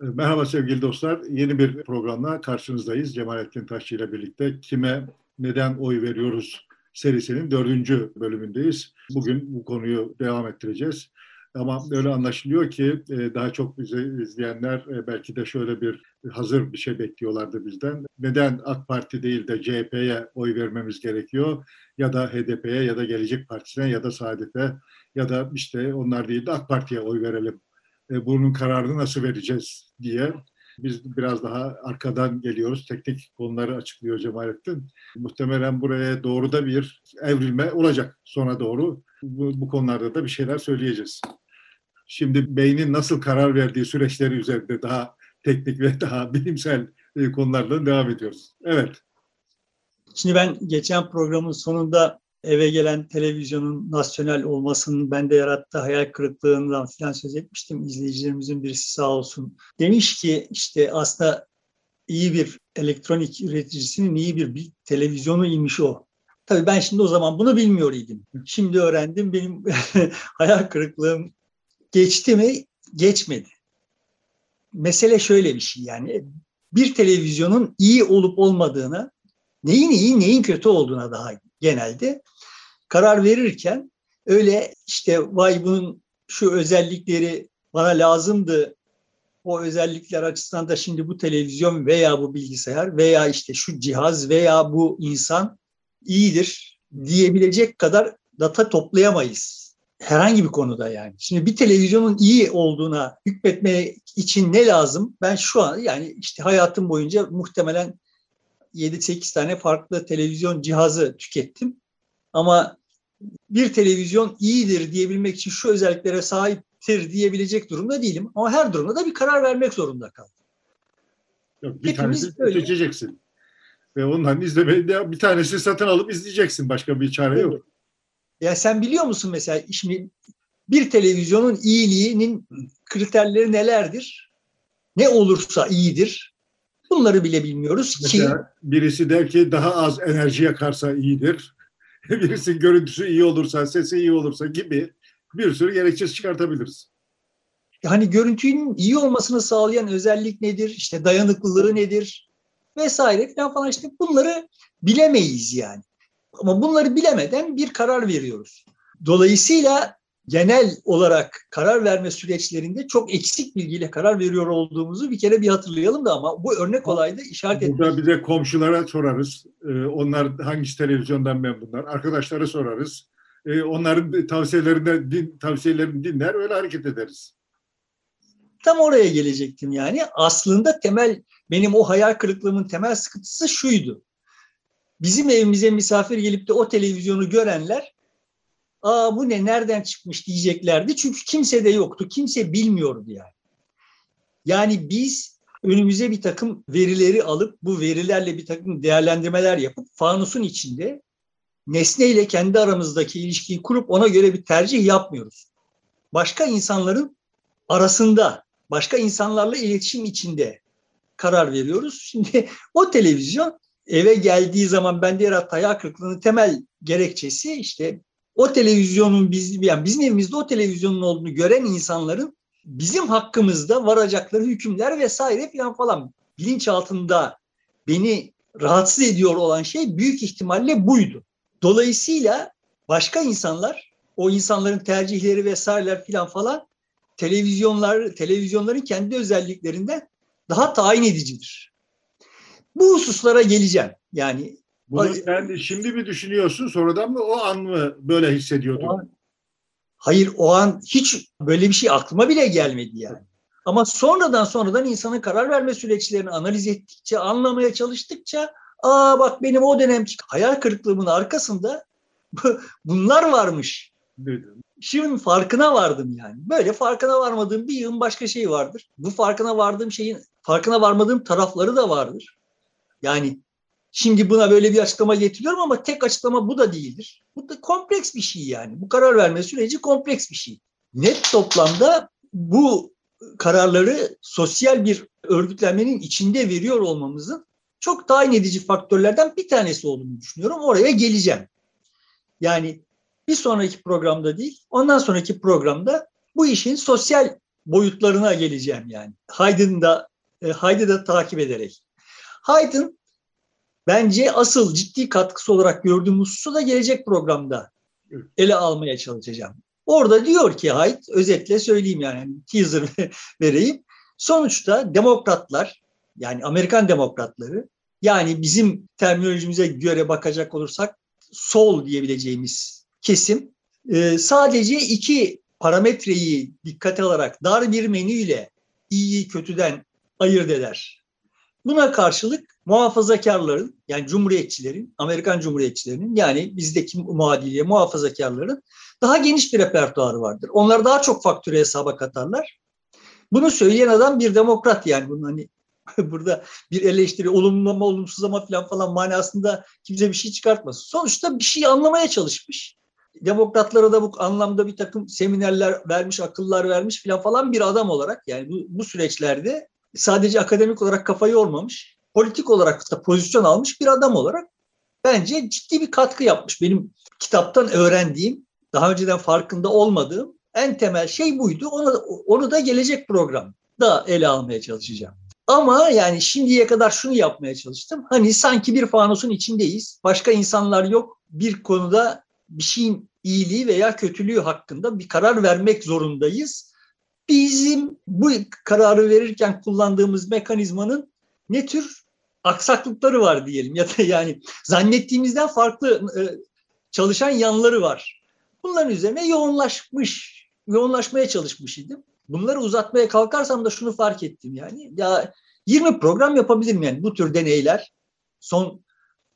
E, merhaba sevgili dostlar. Yeni bir programla karşınızdayız. Cemalettin Taşçı ile birlikte kime neden oy veriyoruz serisinin dördüncü bölümündeyiz. Bugün bu konuyu devam ettireceğiz. Ama öyle anlaşılıyor ki e, daha çok bizi izleyenler e, belki de şöyle bir hazır bir şey bekliyorlardı bizden. Neden AK Parti değil de CHP'ye oy vermemiz gerekiyor? Ya da HDP'ye ya da Gelecek Partisi'ne ya da Saadet'e ya da işte onlar değil de AK Parti'ye oy verelim. E, bunun kararını nasıl vereceğiz diye biz biraz daha arkadan geliyoruz. Teknik konuları açıklıyor Cemalettin. Muhtemelen buraya doğru da bir evrilme olacak sona doğru. Bu, bu konularda da bir şeyler söyleyeceğiz. Şimdi beynin nasıl karar verdiği süreçleri üzerinde daha teknik ve daha bilimsel e, konularla devam ediyoruz. Evet. Şimdi ben geçen programın sonunda eve gelen televizyonun nasyonel olmasının bende yarattığı hayal kırıklığından falan söz etmiştim. İzleyicilerimizin birisi sağ olsun. Demiş ki işte aslında iyi bir elektronik üreticisinin iyi bir, televizyonu imiş o. Tabii ben şimdi o zaman bunu bilmiyor idim. Şimdi öğrendim benim hayal kırıklığım geçti mi? Geçmedi. Mesele şöyle bir şey yani bir televizyonun iyi olup olmadığına, neyin iyi neyin kötü olduğuna daha genelde karar verirken öyle işte vay bunun şu özellikleri bana lazımdı o özellikler açısından da şimdi bu televizyon veya bu bilgisayar veya işte şu cihaz veya bu insan iyidir diyebilecek kadar data toplayamayız. Herhangi bir konuda yani. Şimdi bir televizyonun iyi olduğuna hükmetmek için ne lazım? Ben şu an yani işte hayatım boyunca muhtemelen 7-8 tane farklı televizyon cihazı tükettim. Ama bir televizyon iyidir diyebilmek için şu özelliklere sahiptir diyebilecek durumda değilim. Ama her durumda da bir karar vermek zorunda kaldım. Yok, bir Hepimiz tanesini öyle. seçeceksin. Ve ondan izlemeyi bir tanesi satın alıp izleyeceksin. Başka bir çare evet. yok. Ya sen biliyor musun mesela şimdi bir televizyonun iyiliğinin kriterleri nelerdir? Ne olursa iyidir. Bunları bile bilmiyoruz mesela ki. Birisi der ki daha az enerji yakarsa iyidir. birisi görüntüsü iyi olursa, sesi iyi olursa gibi bir sürü gerekçe çıkartabiliriz. Hani görüntünün iyi olmasını sağlayan özellik nedir? İşte dayanıklılığı nedir? Vesaire falan falan işte bunları bilemeyiz yani. Ama bunları bilemeden bir karar veriyoruz. Dolayısıyla genel olarak karar verme süreçlerinde çok eksik bilgiyle karar veriyor olduğumuzu bir kere bir hatırlayalım da ama bu örnek olayda işaret etmek. Burada bir de komşulara sorarız. Ee, onlar hangi televizyondan memnunlar? Arkadaşlara sorarız. Ee, onların tavsiyelerini, din, tavsiyelerini dinler öyle hareket ederiz. Tam oraya gelecektim yani. Aslında temel benim o hayal kırıklığımın temel sıkıntısı şuydu. Bizim evimize misafir gelip de o televizyonu görenler aa bu ne nereden çıkmış diyeceklerdi. Çünkü kimse de yoktu. Kimse bilmiyordu yani. Yani biz önümüze bir takım verileri alıp bu verilerle bir takım değerlendirmeler yapıp fanusun içinde nesneyle kendi aramızdaki ilişkiyi kurup ona göre bir tercih yapmıyoruz. Başka insanların arasında, başka insanlarla iletişim içinde karar veriyoruz. Şimdi o televizyon eve geldiği zaman bende yarattığı hayal kırıklığının temel gerekçesi işte o televizyonun biz yani bizim evimizde o televizyonun olduğunu gören insanların bizim hakkımızda varacakları hükümler vesaire falan falan bilinç altında beni rahatsız ediyor olan şey büyük ihtimalle buydu. Dolayısıyla başka insanlar o insanların tercihleri vesaireler falan falan televizyonlar televizyonların kendi özelliklerinden daha tayin edicidir. Bu hususlara geleceğim. Yani bunu sen şimdi mi düşünüyorsun sonradan mı o an mı böyle hissediyordun? O an, hayır o an hiç böyle bir şey aklıma bile gelmedi yani. Ama sonradan sonradan insanın karar verme süreçlerini analiz ettikçe, anlamaya çalıştıkça aa bak benim o dönemki hayal kırıklığımın arkasında bunlar varmış. Şimdi farkına vardım yani. Böyle farkına varmadığım bir yığın başka şey vardır. Bu farkına vardığım şeyin farkına varmadığım tarafları da vardır. Yani Şimdi buna böyle bir açıklama getiriyorum ama tek açıklama bu da değildir. Bu da kompleks bir şey yani. Bu karar verme süreci kompleks bir şey. Net toplamda bu kararları sosyal bir örgütlenmenin içinde veriyor olmamızın çok tayin edici faktörlerden bir tanesi olduğunu düşünüyorum. Oraya geleceğim. Yani bir sonraki programda değil, ondan sonraki programda bu işin sosyal boyutlarına geleceğim yani. Haydn'da e, Haydn'ı takip ederek. Haydn bence asıl ciddi katkısı olarak gördüğüm hususu da gelecek programda ele almaya çalışacağım. Orada diyor ki Hayd, özetle söyleyeyim yani teaser vereyim. Sonuçta demokratlar yani Amerikan demokratları yani bizim terminolojimize göre bakacak olursak sol diyebileceğimiz kesim e, sadece iki parametreyi dikkate alarak dar bir menüyle iyiyi kötüden ayırt eder. Buna karşılık muhafazakarların yani cumhuriyetçilerin, Amerikan cumhuriyetçilerinin yani bizdeki muadiliye muhafazakarların daha geniş bir repertuarı vardır. Onlar daha çok faktörü hesaba katarlar. Bunu söyleyen adam bir demokrat yani bunun hani burada bir eleştiri, olumlama, olumsuzlama falan falan manasında kimse bir şey çıkartmasın. Sonuçta bir şey anlamaya çalışmış. Demokratlara da bu anlamda bir takım seminerler vermiş, akıllar vermiş falan falan bir adam olarak yani bu, bu süreçlerde sadece akademik olarak kafayı yormamış, politik olarak da pozisyon almış bir adam olarak bence ciddi bir katkı yapmış. Benim kitaptan öğrendiğim, daha önceden farkında olmadığım en temel şey buydu. Onu, onu da gelecek programda ele almaya çalışacağım. Ama yani şimdiye kadar şunu yapmaya çalıştım. Hani sanki bir fanusun içindeyiz. Başka insanlar yok. Bir konuda bir şeyin iyiliği veya kötülüğü hakkında bir karar vermek zorundayız. Bizim bu kararı verirken kullandığımız mekanizmanın ne tür aksaklıkları var diyelim ya da yani zannettiğimizden farklı e, çalışan yanları var. Bunların üzerine yoğunlaşmış, yoğunlaşmaya çalışmış idim. Bunları uzatmaya kalkarsam da şunu fark ettim yani. Ya 20 program yapabilirim yani bu tür deneyler. Son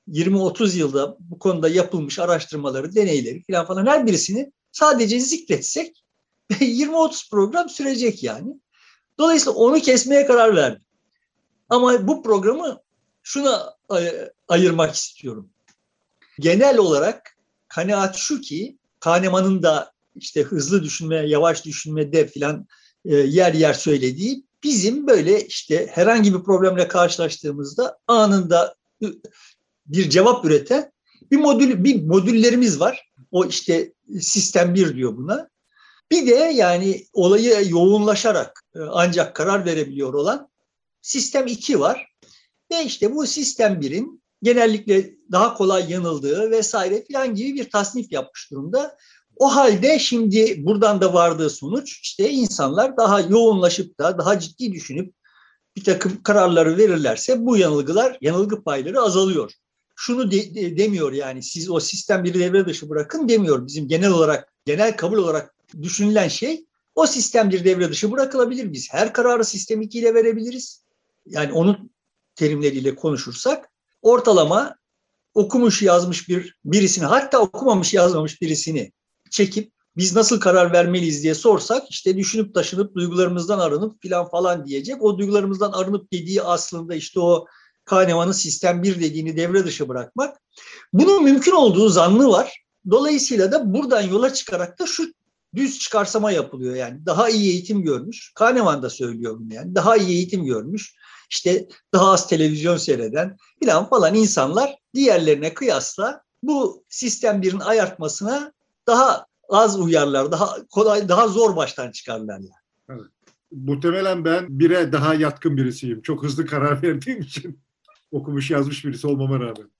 20-30 yılda bu konuda yapılmış araştırmaları, deneyleri falan falan her birisini sadece zikretsek 20-30 program sürecek yani. Dolayısıyla onu kesmeye karar verdim. Ama bu programı şuna ayırmak istiyorum. Genel olarak kanaat şu ki Kahneman'ın da işte hızlı düşünme, yavaş düşünmede filan e, yer yer söylediği bizim böyle işte herhangi bir problemle karşılaştığımızda anında bir cevap üreten bir modül bir modüllerimiz var. O işte sistem bir diyor buna. Bir de yani olayı yoğunlaşarak e, ancak karar verebiliyor olan sistem 2 var. Ve işte bu sistem 1'in genellikle daha kolay yanıldığı vesaire filan gibi bir tasnif yapmış durumda. O halde şimdi buradan da vardığı sonuç işte insanlar daha yoğunlaşıp da daha ciddi düşünüp bir takım kararları verirlerse bu yanılgılar, yanılgı payları azalıyor. Şunu de, de, demiyor yani siz o sistem bir devre dışı bırakın demiyor. Bizim genel olarak, genel kabul olarak düşünülen şey o sistem bir devre dışı bırakılabilir. Biz her kararı sistem 2 ile verebiliriz. Yani onun terimleriyle konuşursak ortalama okumuş yazmış bir birisini hatta okumamış yazmamış birisini çekip biz nasıl karar vermeliyiz diye sorsak işte düşünüp taşınıp duygularımızdan arınıp filan falan diyecek. O duygularımızdan arınıp dediği aslında işte o Kahneman'ın sistem bir dediğini devre dışı bırakmak. Bunun mümkün olduğu zannı var. Dolayısıyla da buradan yola çıkarak da şu düz çıkarsama yapılıyor yani. Daha iyi eğitim görmüş. Kahneman da söylüyor bunu yani. Daha iyi eğitim görmüş. İşte daha az televizyon seyreden filan falan insanlar diğerlerine kıyasla bu sistem birin ayartmasına daha az uyarlar, daha kolay, daha zor baştan çıkarlar yani. Evet. Muhtemelen ben bire daha yatkın birisiyim. Çok hızlı karar verdiğim için okumuş yazmış birisi olmama rağmen.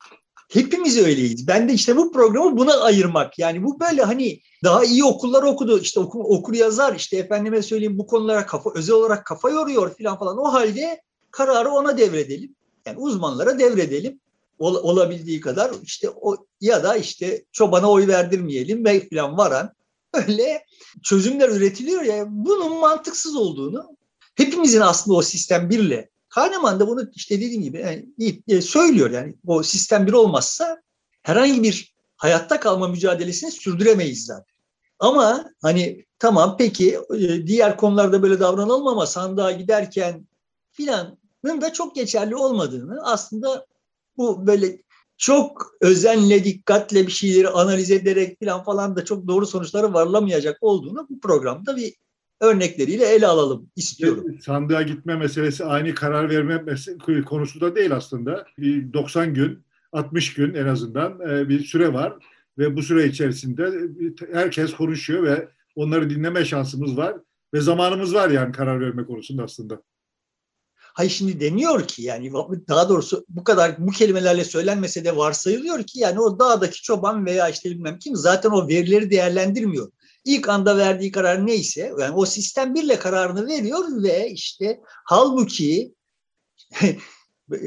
Hepimiz öyleyiz. Ben de işte bu programı buna ayırmak. Yani bu böyle hani daha iyi okullar okudu. İşte oku, okur yazar. işte efendime söyleyeyim bu konulara kafa özel olarak kafa yoruyor falan falan. O halde kararı ona devredelim. Yani uzmanlara devredelim ol, olabildiği kadar işte o ya da işte çobana oy verdirmeyelim ve falan varan öyle çözümler üretiliyor ya bunun mantıksız olduğunu hepimizin aslında o sistem birle Kahneman da bunu işte dediğim gibi yani, e, söylüyor yani o sistem bir olmazsa herhangi bir hayatta kalma mücadelesini sürdüremeyiz zaten. Ama hani tamam peki e, diğer konularda böyle davranalım ama sandığa giderken filanın da çok geçerli olmadığını aslında bu böyle çok özenle, dikkatle bir şeyleri analiz ederek falan falan da çok doğru sonuçlara varılamayacak olduğunu bu programda bir örnekleriyle ele alalım istiyorum. Sandığa gitme meselesi aynı karar verme konusu da değil aslında. Bir 90 gün, 60 gün en azından e, bir süre var ve bu süre içerisinde herkes konuşuyor ve onları dinleme şansımız var. Ve zamanımız var yani karar verme konusunda aslında. Hayır şimdi deniyor ki yani daha doğrusu bu kadar bu kelimelerle söylenmese de varsayılıyor ki yani o dağdaki çoban veya işte bilmem kim zaten o verileri değerlendirmiyor. İlk anda verdiği karar neyse yani o sistem birle kararını veriyor ve işte halbuki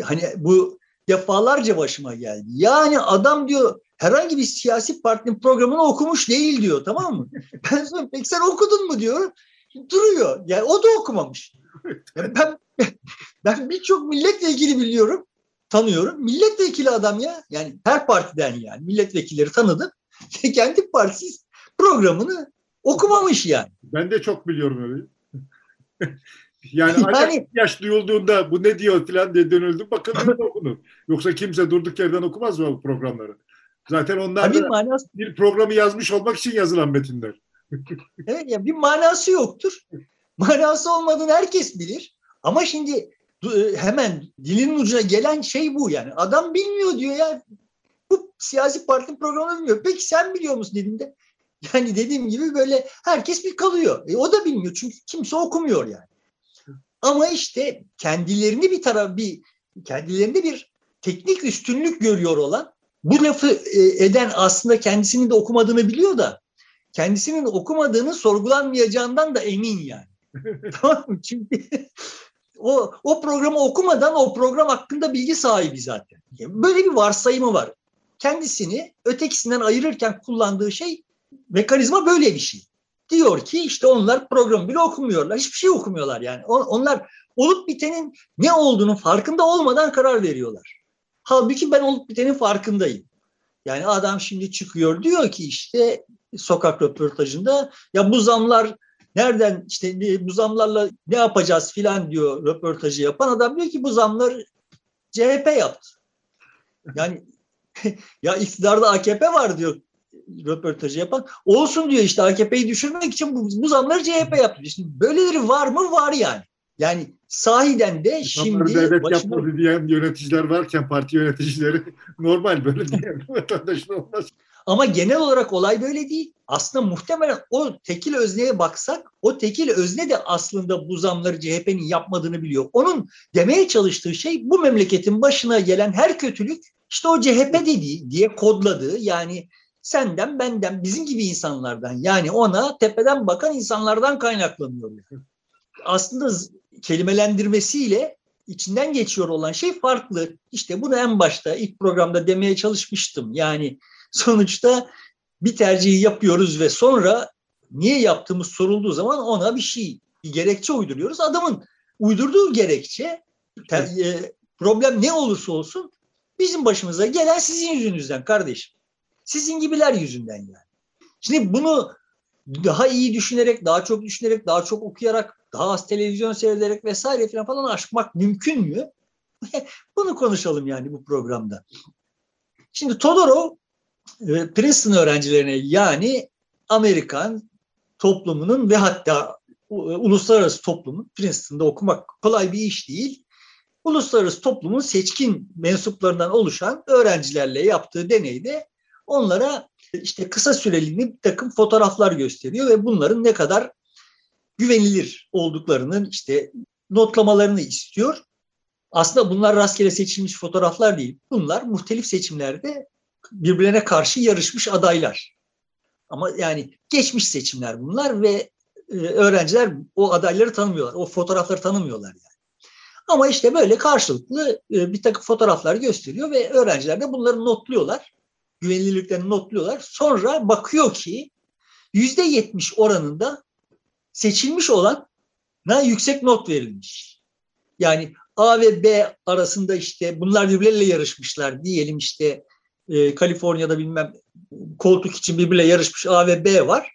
hani bu defalarca başıma geldi. Yani adam diyor herhangi bir siyasi partinin programını okumuş değil diyor tamam mı? Ben sonra peki sen okudun mu diyor. Duruyor. Yani o da okumamış. Yani ben ben birçok milletvekili biliyorum, tanıyorum. Milletvekili adam ya. Yani her partiden yani milletvekilleri tanıdım. Kendi partisi programını okumamış yani. Ben de çok biliyorum öyle. yani, yani yaş duyulduğunda bu ne diyor falan diye dönüldü. Bakın okunur. Yoksa kimse durduk yerden okumaz mı bu programları? Zaten onlar da manası... bir programı yazmış olmak için yazılan metinler. evet ya bir manası yoktur. Manası olmadığını herkes bilir. Ama şimdi e, hemen dilin ucuna gelen şey bu yani. Adam bilmiyor diyor ya. Bu siyasi parti programını bilmiyor. Peki sen biliyor musun dediğimde? Yani dediğim gibi böyle herkes bir kalıyor. E, o da bilmiyor çünkü kimse okumuyor yani. Ama işte kendilerini bir taraf bir kendilerinde bir teknik üstünlük görüyor olan bu lafı e, eden aslında kendisinin de okumadığını biliyor da kendisinin okumadığını sorgulanmayacağından da emin yani. tamam mı? Çünkü o, o programı okumadan o program hakkında bilgi sahibi zaten. Böyle bir varsayımı var. Kendisini ötekisinden ayırırken kullandığı şey mekanizma böyle bir şey. Diyor ki işte onlar programı bile okumuyorlar. Hiçbir şey okumuyorlar yani. Onlar olup bitenin ne olduğunu farkında olmadan karar veriyorlar. Halbuki ben olup bitenin farkındayım. Yani adam şimdi çıkıyor diyor ki işte sokak röportajında ya bu zamlar nereden işte bu zamlarla ne yapacağız filan diyor röportajı yapan adam diyor ki bu zamlar CHP yaptı. Yani ya iktidarda AKP var diyor röportajı yapan. Olsun diyor işte AKP'yi düşürmek için bu, bu zamları CHP yaptı. Şimdi böyleleri var mı? Var yani. Yani sahiden de şimdi... devlet başına... yapmadı diyen yöneticiler varken parti yöneticileri normal böyle diyen vatandaşın olmaz. Ama genel olarak olay böyle değil. Aslında muhtemelen o tekil özneye baksak o tekil özne de aslında bu zamları CHP'nin yapmadığını biliyor. Onun demeye çalıştığı şey bu memleketin başına gelen her kötülük işte o CHP dediği diye kodladığı yani senden benden bizim gibi insanlardan yani ona tepeden bakan insanlardan kaynaklanıyor. Aslında kelimelendirmesiyle içinden geçiyor olan şey farklı. İşte bunu en başta ilk programda demeye çalışmıştım. Yani sonuçta bir tercihi yapıyoruz ve sonra niye yaptığımız sorulduğu zaman ona bir şey, bir gerekçe uyduruyoruz. Adamın uydurduğu gerekçe ter, e, problem ne olursa olsun bizim başımıza gelen sizin yüzünüzden kardeşim. Sizin gibiler yüzünden yani. Şimdi bunu daha iyi düşünerek, daha çok düşünerek, daha çok okuyarak, daha az televizyon seyrederek vesaire falan falan aşmak mümkün mü? Bunu konuşalım yani bu programda. Şimdi Todorov e, Princeton öğrencilerine yani Amerikan toplumunun ve hatta e, uluslararası toplumun Princeton'da okumak kolay bir iş değil. Uluslararası toplumun seçkin mensuplarından oluşan öğrencilerle yaptığı deneyde onlara işte kısa süreli bir takım fotoğraflar gösteriyor ve bunların ne kadar güvenilir olduklarının işte notlamalarını istiyor. Aslında bunlar rastgele seçilmiş fotoğraflar değil. Bunlar muhtelif seçimlerde birbirlerine karşı yarışmış adaylar. Ama yani geçmiş seçimler bunlar ve e, öğrenciler o adayları tanımıyorlar. O fotoğrafları tanımıyorlar yani. Ama işte böyle karşılıklı e, bir takım fotoğraflar gösteriyor ve öğrenciler de bunları notluyorlar. Güvenilirliklerini notluyorlar. Sonra bakıyor ki yüzde yetmiş oranında seçilmiş olan yüksek not verilmiş. Yani A ve B arasında işte bunlar birbirleriyle yarışmışlar diyelim işte e, Kaliforniya'da bilmem koltuk için birbirle yarışmış A ve B var.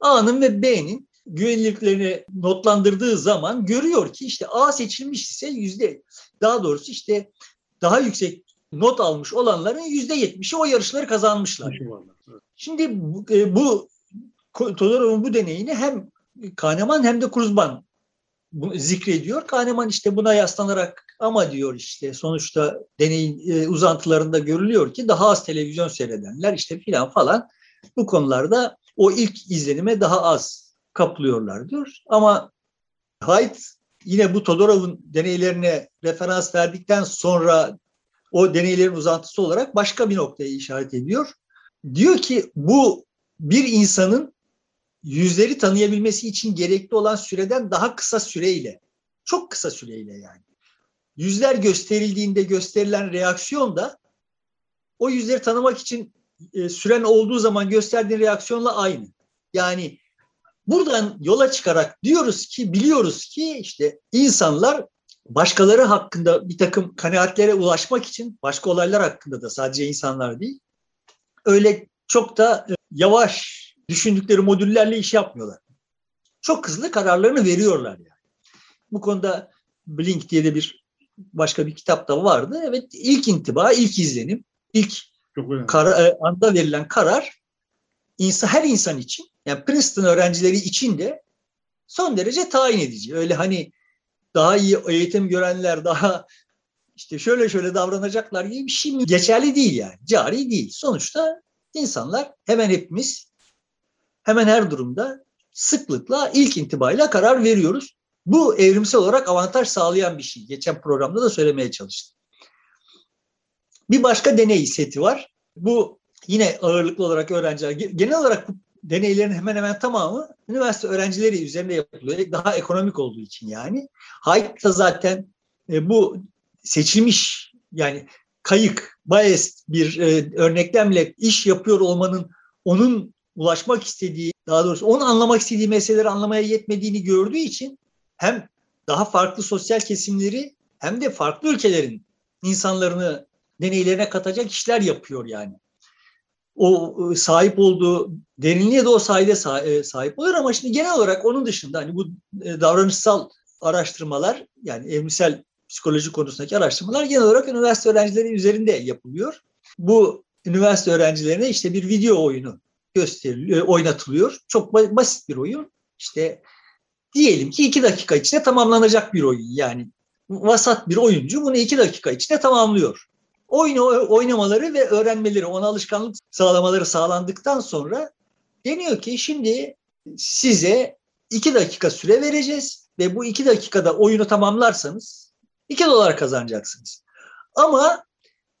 A'nın ve B'nin güvenilirliklerini notlandırdığı zaman görüyor ki işte A seçilmiş ise yüzde daha doğrusu işte daha yüksek not almış olanların yüzde yetmişi o yarışları kazanmışlar. Şimdi bu, e, bu Todorov'un bu deneyini hem Kahneman hem de Kruzban zikrediyor. Kahneman işte buna yaslanarak ama diyor işte sonuçta deneyin e, uzantılarında görülüyor ki daha az televizyon seyredenler işte filan falan bu konularda o ilk izlenime daha az kaplıyorlar diyor. Ama Haidt yine bu Todorov'un deneylerine referans verdikten sonra o deneylerin uzantısı olarak başka bir noktaya işaret ediyor. Diyor ki bu bir insanın yüzleri tanıyabilmesi için gerekli olan süreden daha kısa süreyle, çok kısa süreyle yani. Yüzler gösterildiğinde gösterilen reaksiyon da o yüzleri tanımak için e, süren olduğu zaman gösterdiğin reaksiyonla aynı. Yani buradan yola çıkarak diyoruz ki, biliyoruz ki işte insanlar başkaları hakkında bir takım kanaatlere ulaşmak için başka olaylar hakkında da sadece insanlar değil öyle çok da e, yavaş düşündükleri modüllerle iş yapmıyorlar. Çok hızlı kararlarını veriyorlar yani. Bu konuda Blink diye de bir başka bir kitap da vardı. Evet ilk intiba, ilk izlenim, ilk kar, e, anda verilen karar insan, her insan için yani Princeton öğrencileri için de son derece tayin edici. Öyle hani daha iyi eğitim görenler daha işte şöyle şöyle davranacaklar gibi bir şey mi? Geçerli değil yani. Cari değil. Sonuçta insanlar hemen hepimiz hemen her durumda sıklıkla ilk intibayla karar veriyoruz. Bu evrimsel olarak avantaj sağlayan bir şey. Geçen programda da söylemeye çalıştım. Bir başka deney seti var. Bu yine ağırlıklı olarak öğrenciler. Genel olarak deneylerin hemen hemen tamamı üniversite öğrencileri üzerinde yapılıyor. Daha ekonomik olduğu için yani. Hayt da zaten e, bu seçilmiş yani kayık, biased bir e, örneklemle iş yapıyor olmanın onun ulaşmak istediği, daha doğrusu onun anlamak istediği meseleleri anlamaya yetmediğini gördüğü için hem daha farklı sosyal kesimleri hem de farklı ülkelerin insanlarını deneylerine katacak işler yapıyor yani. O e, sahip olduğu derinliğe de o sayede e, sahip oluyor ama şimdi genel olarak onun dışında hani bu e, davranışsal araştırmalar yani evrimsel psikoloji konusundaki araştırmalar genel olarak üniversite öğrencileri üzerinde yapılıyor. Bu üniversite öğrencilerine işte bir video oyunu gösteriliyor, oynatılıyor. Çok basit bir oyun. İşte diyelim ki iki dakika içinde tamamlanacak bir oyun. Yani vasat bir oyuncu bunu iki dakika içinde tamamlıyor. Oyunu oynamaları ve öğrenmeleri, ona alışkanlık sağlamaları sağlandıktan sonra deniyor ki şimdi size iki dakika süre vereceğiz ve bu iki dakikada oyunu tamamlarsanız iki dolar kazanacaksınız. Ama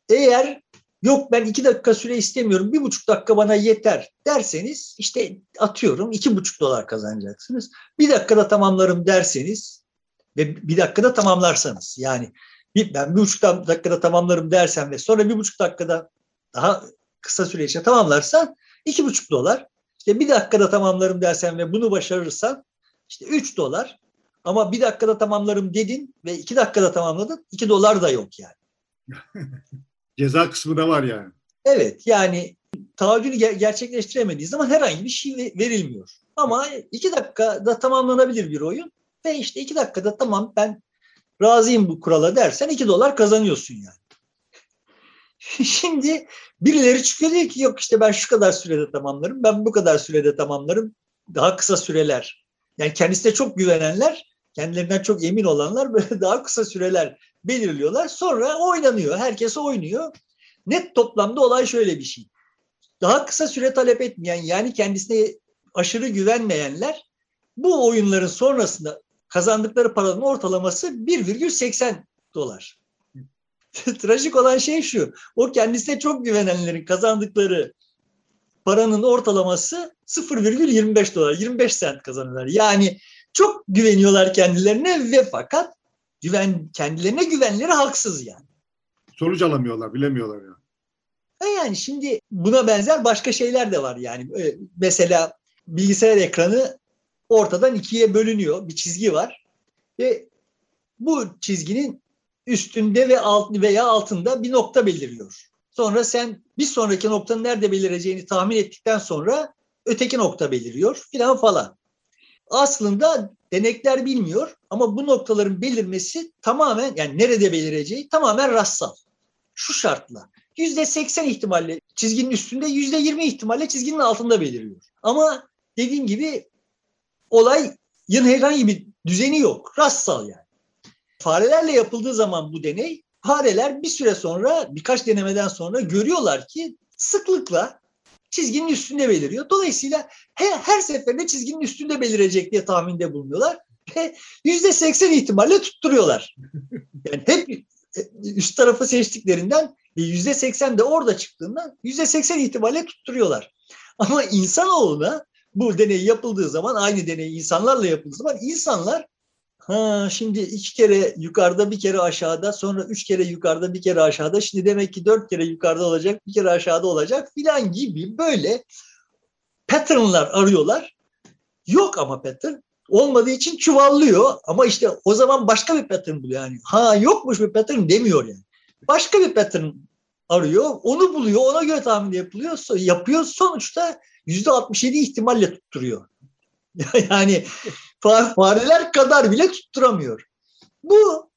eğer yok ben iki dakika süre istemiyorum bir buçuk dakika bana yeter derseniz işte atıyorum iki buçuk dolar kazanacaksınız. Bir dakikada tamamlarım derseniz ve bir dakikada tamamlarsanız yani bir, ben bir buçuk dakikada tamamlarım dersem ve sonra bir buçuk dakikada daha kısa süre içinde tamamlarsan iki buçuk dolar. İşte bir dakikada tamamlarım dersen ve bunu başarırsan işte üç dolar. Ama bir dakikada tamamlarım dedin ve iki dakikada tamamladın iki dolar da yok yani. Ceza kısmı da var yani. Evet yani taahhüdünü ger- gerçekleştiremediği zaman herhangi bir şey verilmiyor. Ama iki dakikada tamamlanabilir bir oyun ve işte iki dakikada tamam ben razıyım bu kurala dersen iki dolar kazanıyorsun yani. Şimdi birileri çıkıyor diyor ki yok işte ben şu kadar sürede tamamlarım, ben bu kadar sürede tamamlarım. Daha kısa süreler. Yani kendisine çok güvenenler, kendilerinden çok emin olanlar böyle daha kısa süreler belirliyorlar. Sonra oynanıyor. Herkes oynuyor. Net toplamda olay şöyle bir şey. Daha kısa süre talep etmeyen yani kendisine aşırı güvenmeyenler bu oyunların sonrasında kazandıkları paranın ortalaması 1,80 dolar. Trajik olan şey şu. O kendisine çok güvenenlerin kazandıkları paranın ortalaması 0,25 dolar. 25 sent kazanıyorlar. Yani çok güveniyorlar kendilerine ve fakat güven kendilerine güvenleri haksız yani. Sonuç alamıyorlar, bilemiyorlar yani. E yani şimdi buna benzer başka şeyler de var yani. E, mesela bilgisayar ekranı ortadan ikiye bölünüyor. Bir çizgi var. Ve bu çizginin üstünde ve alt veya altında bir nokta belirliyor. Sonra sen bir sonraki noktanın nerede belireceğini tahmin ettikten sonra öteki nokta beliriyor filan falan. Aslında denekler bilmiyor ama bu noktaların belirmesi tamamen yani nerede belireceği tamamen rastsal. Şu şartla yüzde seksen ihtimalle çizginin üstünde yüzde yirmi ihtimalle çizginin altında belirliyor. Ama dediğim gibi olayın herhangi bir düzeni yok. Rastsal yani. Farelerle yapıldığı zaman bu deney fareler bir süre sonra birkaç denemeden sonra görüyorlar ki sıklıkla çizginin üstünde beliriyor. Dolayısıyla her, her seferinde çizginin üstünde belirecek diye tahminde bulunuyorlar. Ve yüzde seksen ihtimalle tutturuyorlar. Yani hep e, üst tarafı seçtiklerinden yüzde seksen de orada çıktığından yüzde seksen ihtimalle tutturuyorlar. Ama insanoğluna bu deney yapıldığı zaman aynı deney insanlarla yapıldığı zaman insanlar ha şimdi iki kere yukarıda bir kere aşağıda sonra üç kere yukarıda bir kere aşağıda şimdi demek ki dört kere yukarıda olacak bir kere aşağıda olacak filan gibi böyle patternlar arıyorlar. Yok ama pattern olmadığı için çuvallıyor ama işte o zaman başka bir pattern buluyor yani. Ha yokmuş bir pattern demiyor yani. Başka bir pattern arıyor, onu buluyor, ona göre tahmin yapılıyor, yapıyor. Sonuçta 67 ihtimalle tutturuyor. yani fareler kadar bile tutturamıyor. Bu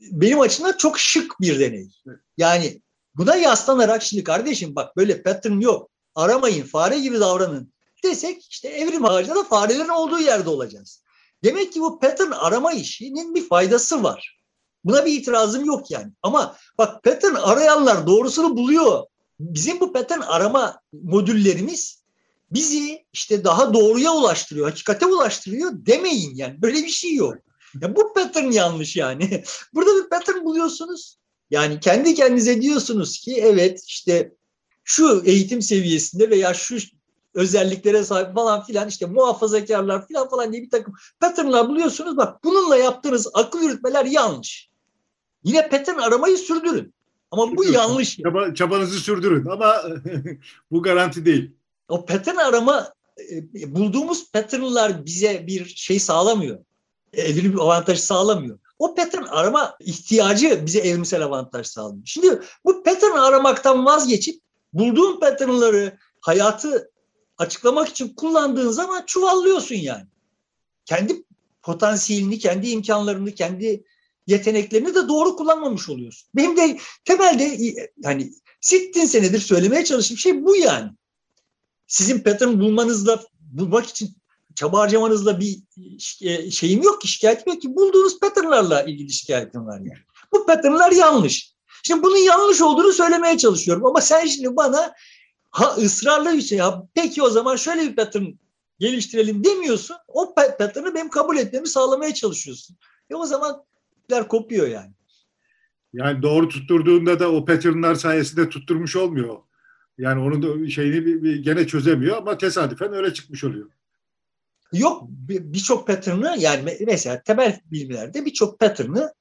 benim açımdan çok şık bir deney. Yani buna yaslanarak şimdi kardeşim bak böyle pattern yok. Aramayın, fare gibi davranın desek işte evrim ağacında da farelerin olduğu yerde olacağız. Demek ki bu pattern arama işinin bir faydası var. Buna bir itirazım yok yani. Ama bak pattern arayanlar doğrusunu buluyor. Bizim bu pattern arama modüllerimiz bizi işte daha doğruya ulaştırıyor, hakikate ulaştırıyor demeyin yani. Böyle bir şey yok. Ya bu pattern yanlış yani. Burada bir pattern buluyorsunuz. Yani kendi kendinize diyorsunuz ki evet işte şu eğitim seviyesinde veya şu özelliklere sahip falan filan işte muhafazakarlar filan falan diye bir takım patternlar buluyorsunuz. Bak bununla yaptığınız akıl yürütmeler yanlış. Yine pattern aramayı sürdürün. Ama bu yanlış. Çaba, çabanızı sürdürün ama bu garanti değil. O pattern arama e, bulduğumuz patternlar bize bir şey sağlamıyor. Evrim bir avantaj sağlamıyor. O pattern arama ihtiyacı bize evrimsel avantaj sağlıyor. Şimdi bu pattern aramaktan vazgeçip bulduğun patternları hayatı açıklamak için kullandığın zaman çuvallıyorsun yani. Kendi potansiyelini, kendi imkanlarını, kendi yeteneklerini de doğru kullanmamış oluyorsun. Benim de temelde yani sittin senedir söylemeye çalıştığım şey bu yani. Sizin pattern bulmanızla, bulmak için çaba harcamanızla bir e, şeyim yok ki, şikayetim yok ki. Bulduğunuz patternlarla ilgili şikayetim var yani. Bu patternlar yanlış. Şimdi bunun yanlış olduğunu söylemeye çalışıyorum ama sen şimdi bana ha ısrarlı bir şey ya peki o zaman şöyle bir pattern geliştirelim demiyorsun. O pattern'ı benim kabul etmemi sağlamaya çalışıyorsun. E o zaman kopuyor yani. Yani doğru tutturduğunda da o patternlar sayesinde tutturmuş olmuyor. Yani onun da şeyini bir, bir gene çözemiyor ama tesadüfen öyle çıkmış oluyor. Yok birçok pattern'ı yani mesela temel bilimlerde birçok pattern'ı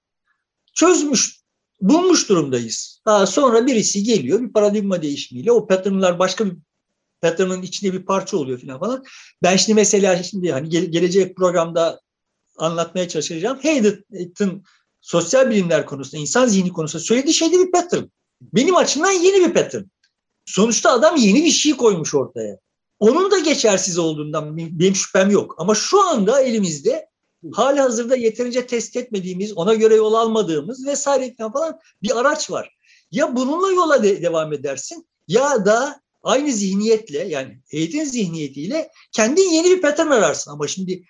çözmüş bulmuş durumdayız. Daha sonra birisi geliyor bir paradigma değişimiyle o patternlar başka bir pattern'ın içinde bir parça oluyor falan falan. Ben şimdi mesela şimdi hani gelecek programda anlatmaya çalışacağım. Hayden'ın sosyal bilimler konusunda, insan zihni konusunda söylediği şey de bir pattern. Benim açımdan yeni bir pattern. Sonuçta adam yeni bir şey koymuş ortaya. Onun da geçersiz olduğundan benim şüphem yok. Ama şu anda elimizde hali hazırda yeterince test etmediğimiz, ona göre yol almadığımız vesaire falan bir araç var. Ya bununla yola de devam edersin ya da aynı zihniyetle yani eğitim zihniyetiyle kendin yeni bir pattern ararsın. Ama şimdi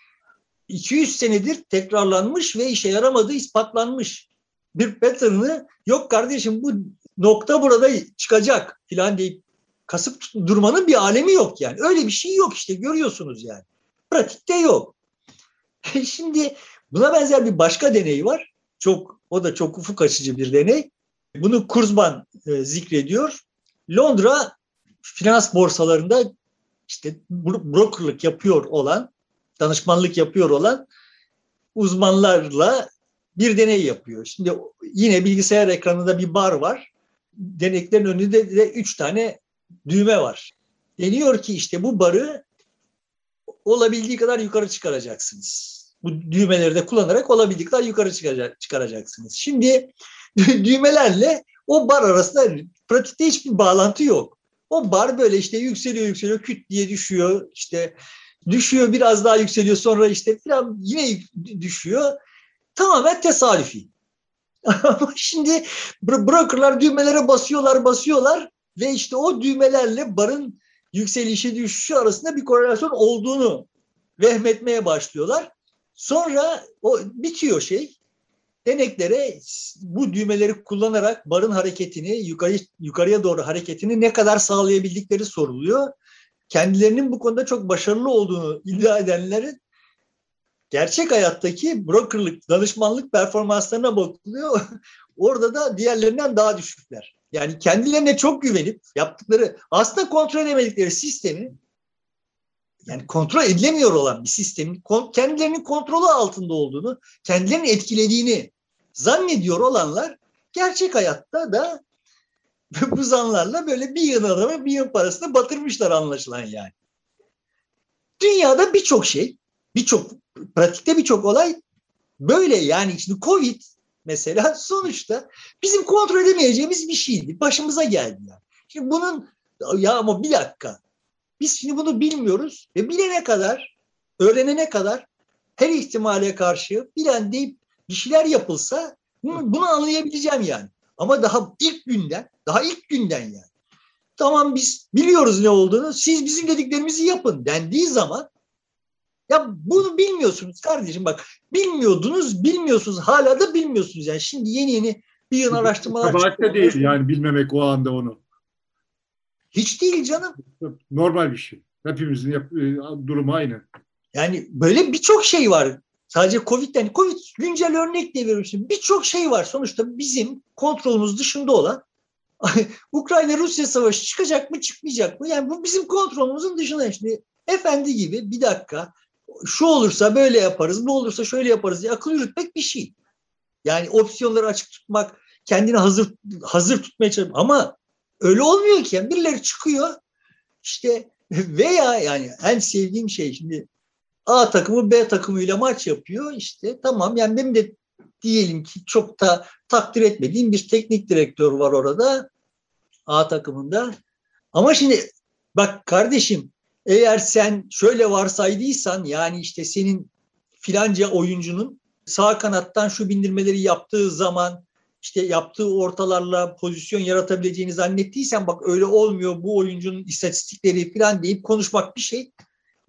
200 senedir tekrarlanmış ve işe yaramadığı ispatlanmış bir pattern'ı yok kardeşim bu nokta burada çıkacak filan deyip kasıp durmanın bir alemi yok yani. Öyle bir şey yok işte görüyorsunuz yani. Pratikte yok. Şimdi buna benzer bir başka deney var. Çok o da çok ufuk açıcı bir deney. Bunu Kurzban e, zikrediyor. Londra finans borsalarında işte brokerlık yapıyor olan, danışmanlık yapıyor olan uzmanlarla bir deney yapıyor. Şimdi yine bilgisayar ekranında bir bar var. Deneklerin önünde de üç tane düğme var. Deniyor ki işte bu barı olabildiği kadar yukarı çıkaracaksınız. Bu düğmeleri de kullanarak olabildiği kadar yukarı çıkaracaksınız. Şimdi düğmelerle o bar arasında pratikte hiçbir bağlantı yok. O bar böyle işte yükseliyor yükseliyor küt diye düşüyor işte düşüyor biraz daha yükseliyor sonra işte falan yine düşüyor. Tamamen tesadüfi. Ama şimdi brokerlar düğmelere basıyorlar basıyorlar ve işte o düğmelerle barın yükselişi düşüşü arasında bir korelasyon olduğunu vehmetmeye başlıyorlar. Sonra o bitiyor şey. deneklere bu düğmeleri kullanarak barın hareketini, yukarı, yukarıya doğru hareketini ne kadar sağlayabildikleri soruluyor. Kendilerinin bu konuda çok başarılı olduğunu iddia edenlerin gerçek hayattaki brokerlık, danışmanlık performanslarına bakılıyor. Orada da diğerlerinden daha düşükler. Yani kendilerine çok güvenip yaptıkları aslında kontrol edemedikleri sistemi yani kontrol edilemiyor olan bir sistemin kendilerinin kontrolü altında olduğunu, kendilerini etkilediğini zannediyor olanlar gerçek hayatta da bu zanlarla böyle bir yıl adamı bir yıl parasını batırmışlar anlaşılan yani. Dünyada birçok şey, birçok pratikte birçok olay böyle yani şimdi Covid mesela sonuçta bizim kontrol edemeyeceğimiz bir şeydi. Başımıza geldi yani. Şimdi bunun ya ama bir dakika biz şimdi bunu bilmiyoruz ve bilene kadar, öğrenene kadar her ihtimale karşı bilen deyip bir şeyler yapılsa bunu, bunu anlayabileceğim yani. Ama daha ilk günden, daha ilk günden yani. Tamam biz biliyoruz ne olduğunu, siz bizim dediklerimizi yapın dendiği zaman ya bunu bilmiyorsunuz kardeşim bak bilmiyordunuz, bilmiyorsunuz hala da bilmiyorsunuz yani. Şimdi yeni yeni bir yıl araştırmalar Kabahat de değil yani bilmemek o anda onu. Hiç değil canım. Normal bir şey. Hepimizin yap- e, durumu aynı. Yani böyle birçok şey var. Sadece Covid'den, yani Covid güncel örnek diye veriyorum Birçok şey var. Sonuçta bizim kontrolümüz dışında olan Ukrayna-Rusya savaşı çıkacak mı çıkmayacak mı? Yani bu bizim kontrolümüzün dışında. Şimdi efendi gibi bir dakika şu olursa böyle yaparız, bu olursa şöyle yaparız diye akıl yürütmek bir şey. Yani opsiyonları açık tutmak, kendini hazır hazır tutmaya çalışmak. Ama öyle olmuyor ki. Yani birileri çıkıyor işte veya yani en sevdiğim şey şimdi A takımı B takımıyla maç yapıyor işte tamam yani benim de diyelim ki çok da takdir etmediğim bir teknik direktör var orada A takımında. Ama şimdi bak kardeşim eğer sen şöyle varsaydıysan yani işte senin filanca oyuncunun sağ kanattan şu bindirmeleri yaptığı zaman işte yaptığı ortalarla pozisyon yaratabileceğini zannettiysen bak öyle olmuyor bu oyuncunun istatistikleri falan deyip konuşmak bir şey.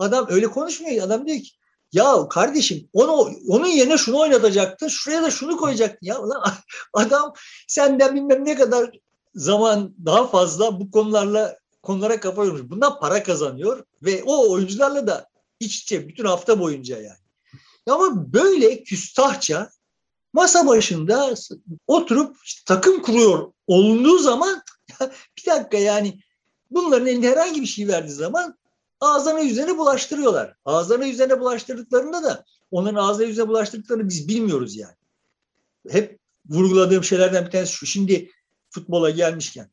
Adam öyle konuşmuyor. Adam diyor ki ya kardeşim onu onun yerine şunu oynatacaktın. Şuraya da şunu koyacaktın. Ya adam senden bilmem ne kadar zaman daha fazla bu konularla konulara kafa yormuş. Bundan para kazanıyor ve o oyuncularla da iç içe bütün hafta boyunca yani. Ama böyle küstahça masa başında oturup takım kuruyor olunduğu zaman bir dakika yani bunların elinde herhangi bir şey verdiği zaman ağzına yüzüne bulaştırıyorlar. Ağzına yüzüne bulaştırdıklarında da onların ağzına yüzüne bulaştırdıklarını biz bilmiyoruz yani. Hep vurguladığım şeylerden bir tanesi şu. Şimdi futbola gelmişken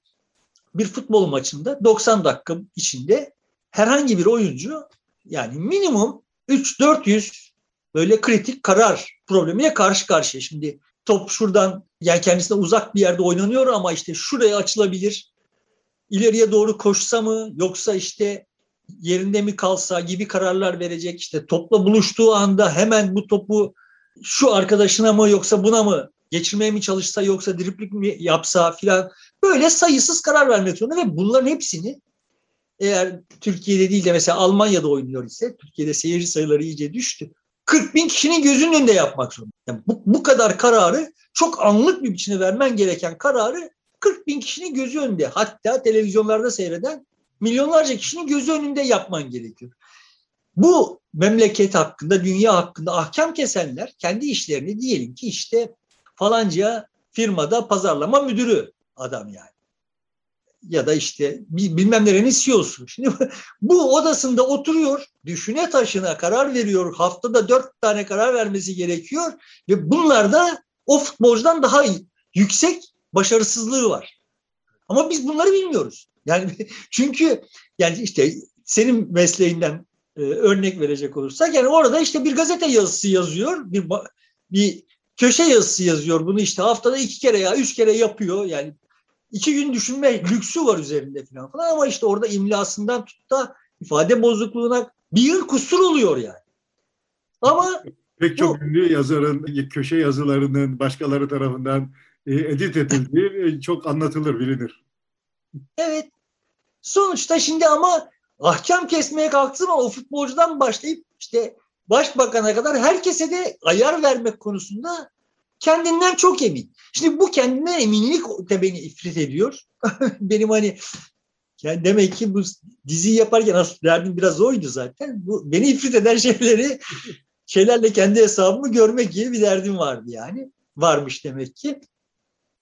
bir futbol maçında 90 dakika içinde herhangi bir oyuncu yani minimum 3-400 böyle kritik karar problemiyle karşı karşıya. Şimdi top şuradan yani kendisine uzak bir yerde oynanıyor ama işte şuraya açılabilir. İleriye doğru koşsa mı yoksa işte yerinde mi kalsa gibi kararlar verecek. İşte topla buluştuğu anda hemen bu topu şu arkadaşına mı yoksa buna mı geçirmeye mi çalışsa yoksa driplik mi yapsa filan böyle sayısız karar vermek zorunda ve bunların hepsini eğer Türkiye'de değil de mesela Almanya'da oynuyor ise Türkiye'de seyirci sayıları iyice düştü. 40 bin kişinin gözünün önünde yapmak zorunda. Yani bu, bu kadar kararı çok anlık bir biçimde vermen gereken kararı 40 bin kişinin gözü önünde hatta televizyonlarda seyreden milyonlarca kişinin gözü önünde yapman gerekiyor. Bu memleket hakkında, dünya hakkında ahkam kesenler kendi işlerini diyelim ki işte falanca firmada pazarlama müdürü adam yani. Ya da işte bilmem nerenin CEO'su. Şimdi bu odasında oturuyor, düşüne taşına karar veriyor. Haftada dört tane karar vermesi gerekiyor. Ve bunlarda o futbolcudan daha yüksek başarısızlığı var. Ama biz bunları bilmiyoruz. Yani çünkü yani işte senin mesleğinden e, örnek verecek olursak yani orada işte bir gazete yazısı yazıyor, bir bir köşe yazısı yazıyor. Bunu işte haftada iki kere ya üç kere yapıyor. Yani iki gün düşünme lüksü var üzerinde falan falan ama işte orada imlasından tut da ifade bozukluğuna bir yıl kusur oluyor yani. Ama Pek çok bu, ünlü yazarın köşe yazılarının başkaları tarafından e, edit edildiği e, çok anlatılır, bilinir. Evet. Sonuçta şimdi ama ahkam kesmeye zaman o futbolcudan başlayıp işte başbakana kadar herkese de ayar vermek konusunda kendinden çok emin. Şimdi bu kendinden eminlik de beni ifrit ediyor. Benim hani yani demek ki bu diziyi yaparken aslında derdim biraz oydu zaten. Bu beni ifrit eden şeyleri şeylerle kendi hesabımı görmek gibi bir derdim vardı yani. Varmış demek ki.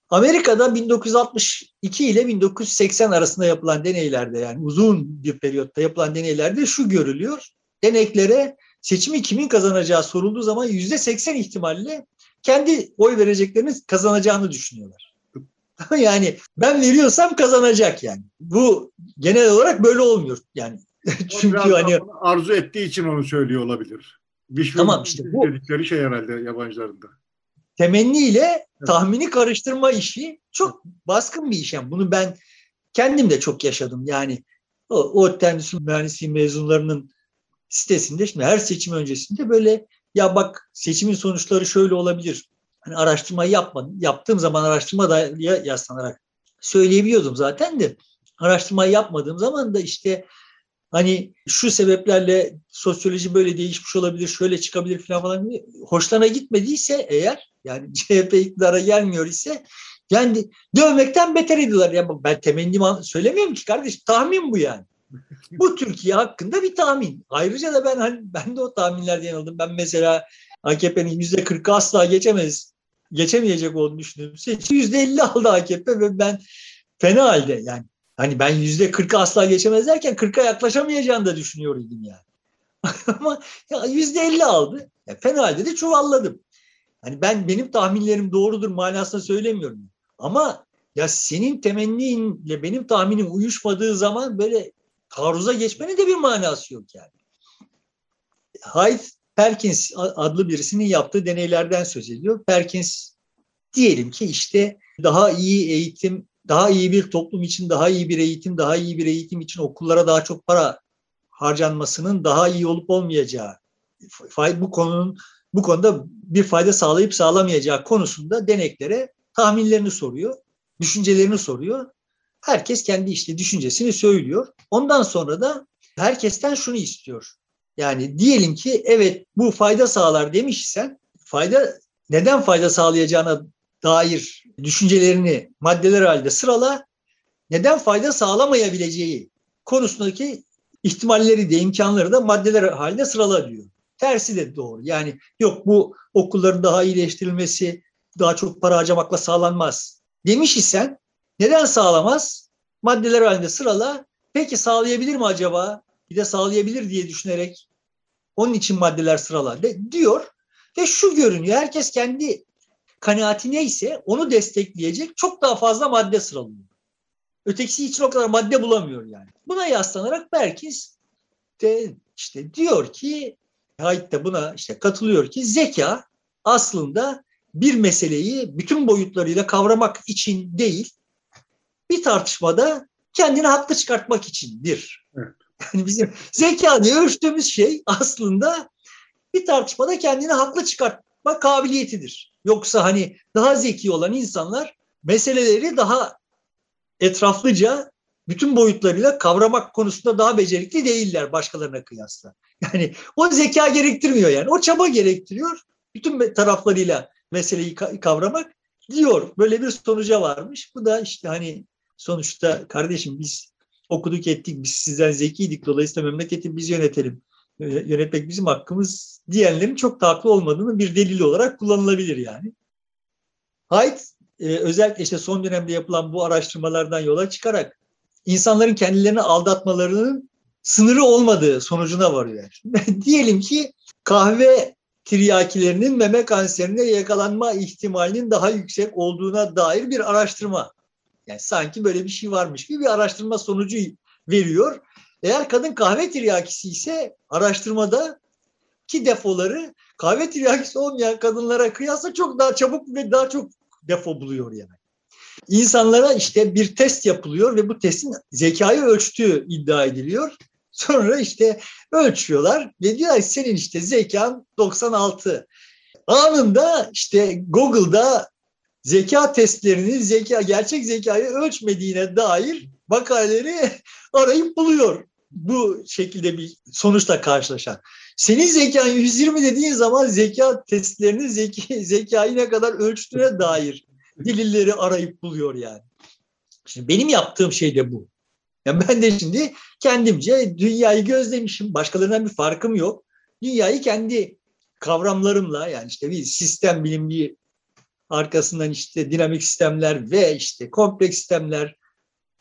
Amerika'da 1962 ile 1980 arasında yapılan deneylerde yani uzun bir periyotta yapılan deneylerde şu görülüyor. Deneklere seçimi kimin kazanacağı sorulduğu zaman yüzde 80 ihtimalle kendi oy vereceklerinin kazanacağını düşünüyorlar. yani ben veriyorsam kazanacak yani. Bu genel olarak böyle olmuyor yani. Çünkü hani arzu ettiği için onu söylüyor olabilir. Vişnu tamam işte bu dedikleri şey herhalde yabancılarında. Temenniyle tahmini karıştırma işi çok baskın bir iş. Yani bunu ben kendim de çok yaşadım. Yani o, o endüstri mühendisliği mezunlarının sitesinde şimdi her seçim öncesinde böyle ya bak seçimin sonuçları şöyle olabilir. Hani araştırma yapmadım. Yaptığım zaman araştırma da yaslanarak söyleyebiliyordum zaten de araştırmayı yapmadığım zaman da işte hani şu sebeplerle sosyoloji böyle değişmiş olabilir, şöyle çıkabilir falan falan hoşlarına gitmediyse eğer yani CHP iktidara gelmiyor ise yani dövmekten beter ediyorlar. Ya ben temennim söylemiyorum ki kardeş tahmin bu yani. bu Türkiye hakkında bir tahmin. Ayrıca da ben hani ben de o tahminlerden yanıldım. Ben mesela AKP'nin yüzde kırkı asla geçemez, geçemeyecek olduğunu düşünüyorum. Yüzde elli aldı AKP ve ben fena halde yani Hani ben yüzde kırkı asla geçemez derken kırka yaklaşamayacağını da düşünüyor idim yani. Ama yüzde elli aldı. Ya fena halde de çuvalladım. Hani ben benim tahminlerim doğrudur manasında söylemiyorum. Ama ya senin temenninle benim tahminim uyuşmadığı zaman böyle taarruza geçmenin de bir manası yok yani. Hyde Perkins adlı birisinin yaptığı deneylerden söz ediyor. Perkins diyelim ki işte daha iyi eğitim daha iyi bir toplum için daha iyi bir eğitim, daha iyi bir eğitim için okullara daha çok para harcanmasının daha iyi olup olmayacağı, bu konunun bu konuda bir fayda sağlayıp sağlamayacağı konusunda deneklere tahminlerini soruyor, düşüncelerini soruyor. Herkes kendi işte düşüncesini söylüyor. Ondan sonra da herkesten şunu istiyor. Yani diyelim ki evet bu fayda sağlar demişsen fayda neden fayda sağlayacağına dair düşüncelerini maddeler halinde sırala neden fayda sağlamayabileceği konusundaki ihtimalleri de imkanları da maddeler halinde sırala diyor. Tersi de doğru. Yani yok bu okulların daha iyileştirilmesi daha çok para harcamakla sağlanmaz demiş isen neden sağlamaz? Maddeler halinde sırala. Peki sağlayabilir mi acaba? Bir de sağlayabilir diye düşünerek onun için maddeler sırala de, diyor. Ve şu görünüyor. Herkes kendi kanaati neyse onu destekleyecek çok daha fazla madde sıralıyor. Ötekisi için o kadar madde bulamıyor yani. Buna yaslanarak Berkins de işte diyor ki Hayt de buna işte katılıyor ki zeka aslında bir meseleyi bütün boyutlarıyla kavramak için değil bir tartışmada kendini haklı çıkartmak içindir. Evet. Yani bizim zeka diye ölçtüğümüz şey aslında bir tartışmada kendini haklı çıkartma kabiliyetidir. Yoksa hani daha zeki olan insanlar meseleleri daha etraflıca bütün boyutlarıyla kavramak konusunda daha becerikli değiller başkalarına kıyasla. Yani o zeka gerektirmiyor yani. O çaba gerektiriyor. Bütün taraflarıyla meseleyi kavramak diyor. Böyle bir sonuca varmış. Bu da işte hani sonuçta kardeşim biz okuduk ettik, biz sizden zekiydik. Dolayısıyla memleketi biz yönetelim yönetmek bizim hakkımız diyenlerin çok da haklı olmadığını bir delil olarak kullanılabilir yani. Haidt e, özellikle işte son dönemde yapılan bu araştırmalardan yola çıkarak insanların kendilerini aldatmalarının sınırı olmadığı sonucuna varıyor. Diyelim ki kahve tiryakilerinin meme kanserine yakalanma ihtimalinin daha yüksek olduğuna dair bir araştırma. Yani sanki böyle bir şey varmış gibi bir araştırma sonucu veriyor eğer kadın kahve tiryakisi ise araştırmada ki defoları kahve tiryakisi olmayan kadınlara kıyasla çok daha çabuk ve daha çok defo buluyor yani. İnsanlara işte bir test yapılıyor ve bu testin zekayı ölçtüğü iddia ediliyor. Sonra işte ölçüyorlar ve diyorlar senin işte zekan 96. Anında işte Google'da zeka testlerinin zeka gerçek zekayı ölçmediğine dair makaleleri arayıp buluyor bu şekilde bir sonuçla karşılaşan. Senin zekan 120 dediğin zaman zeka testlerinin zeki, zekayı ne kadar ölçtüğüne dair delilleri arayıp buluyor yani. Şimdi benim yaptığım şey de bu. Yani ben de şimdi kendimce dünyayı gözlemişim. Başkalarından bir farkım yok. Dünyayı kendi kavramlarımla yani işte bir sistem bilimliği arkasından işte dinamik sistemler ve işte kompleks sistemler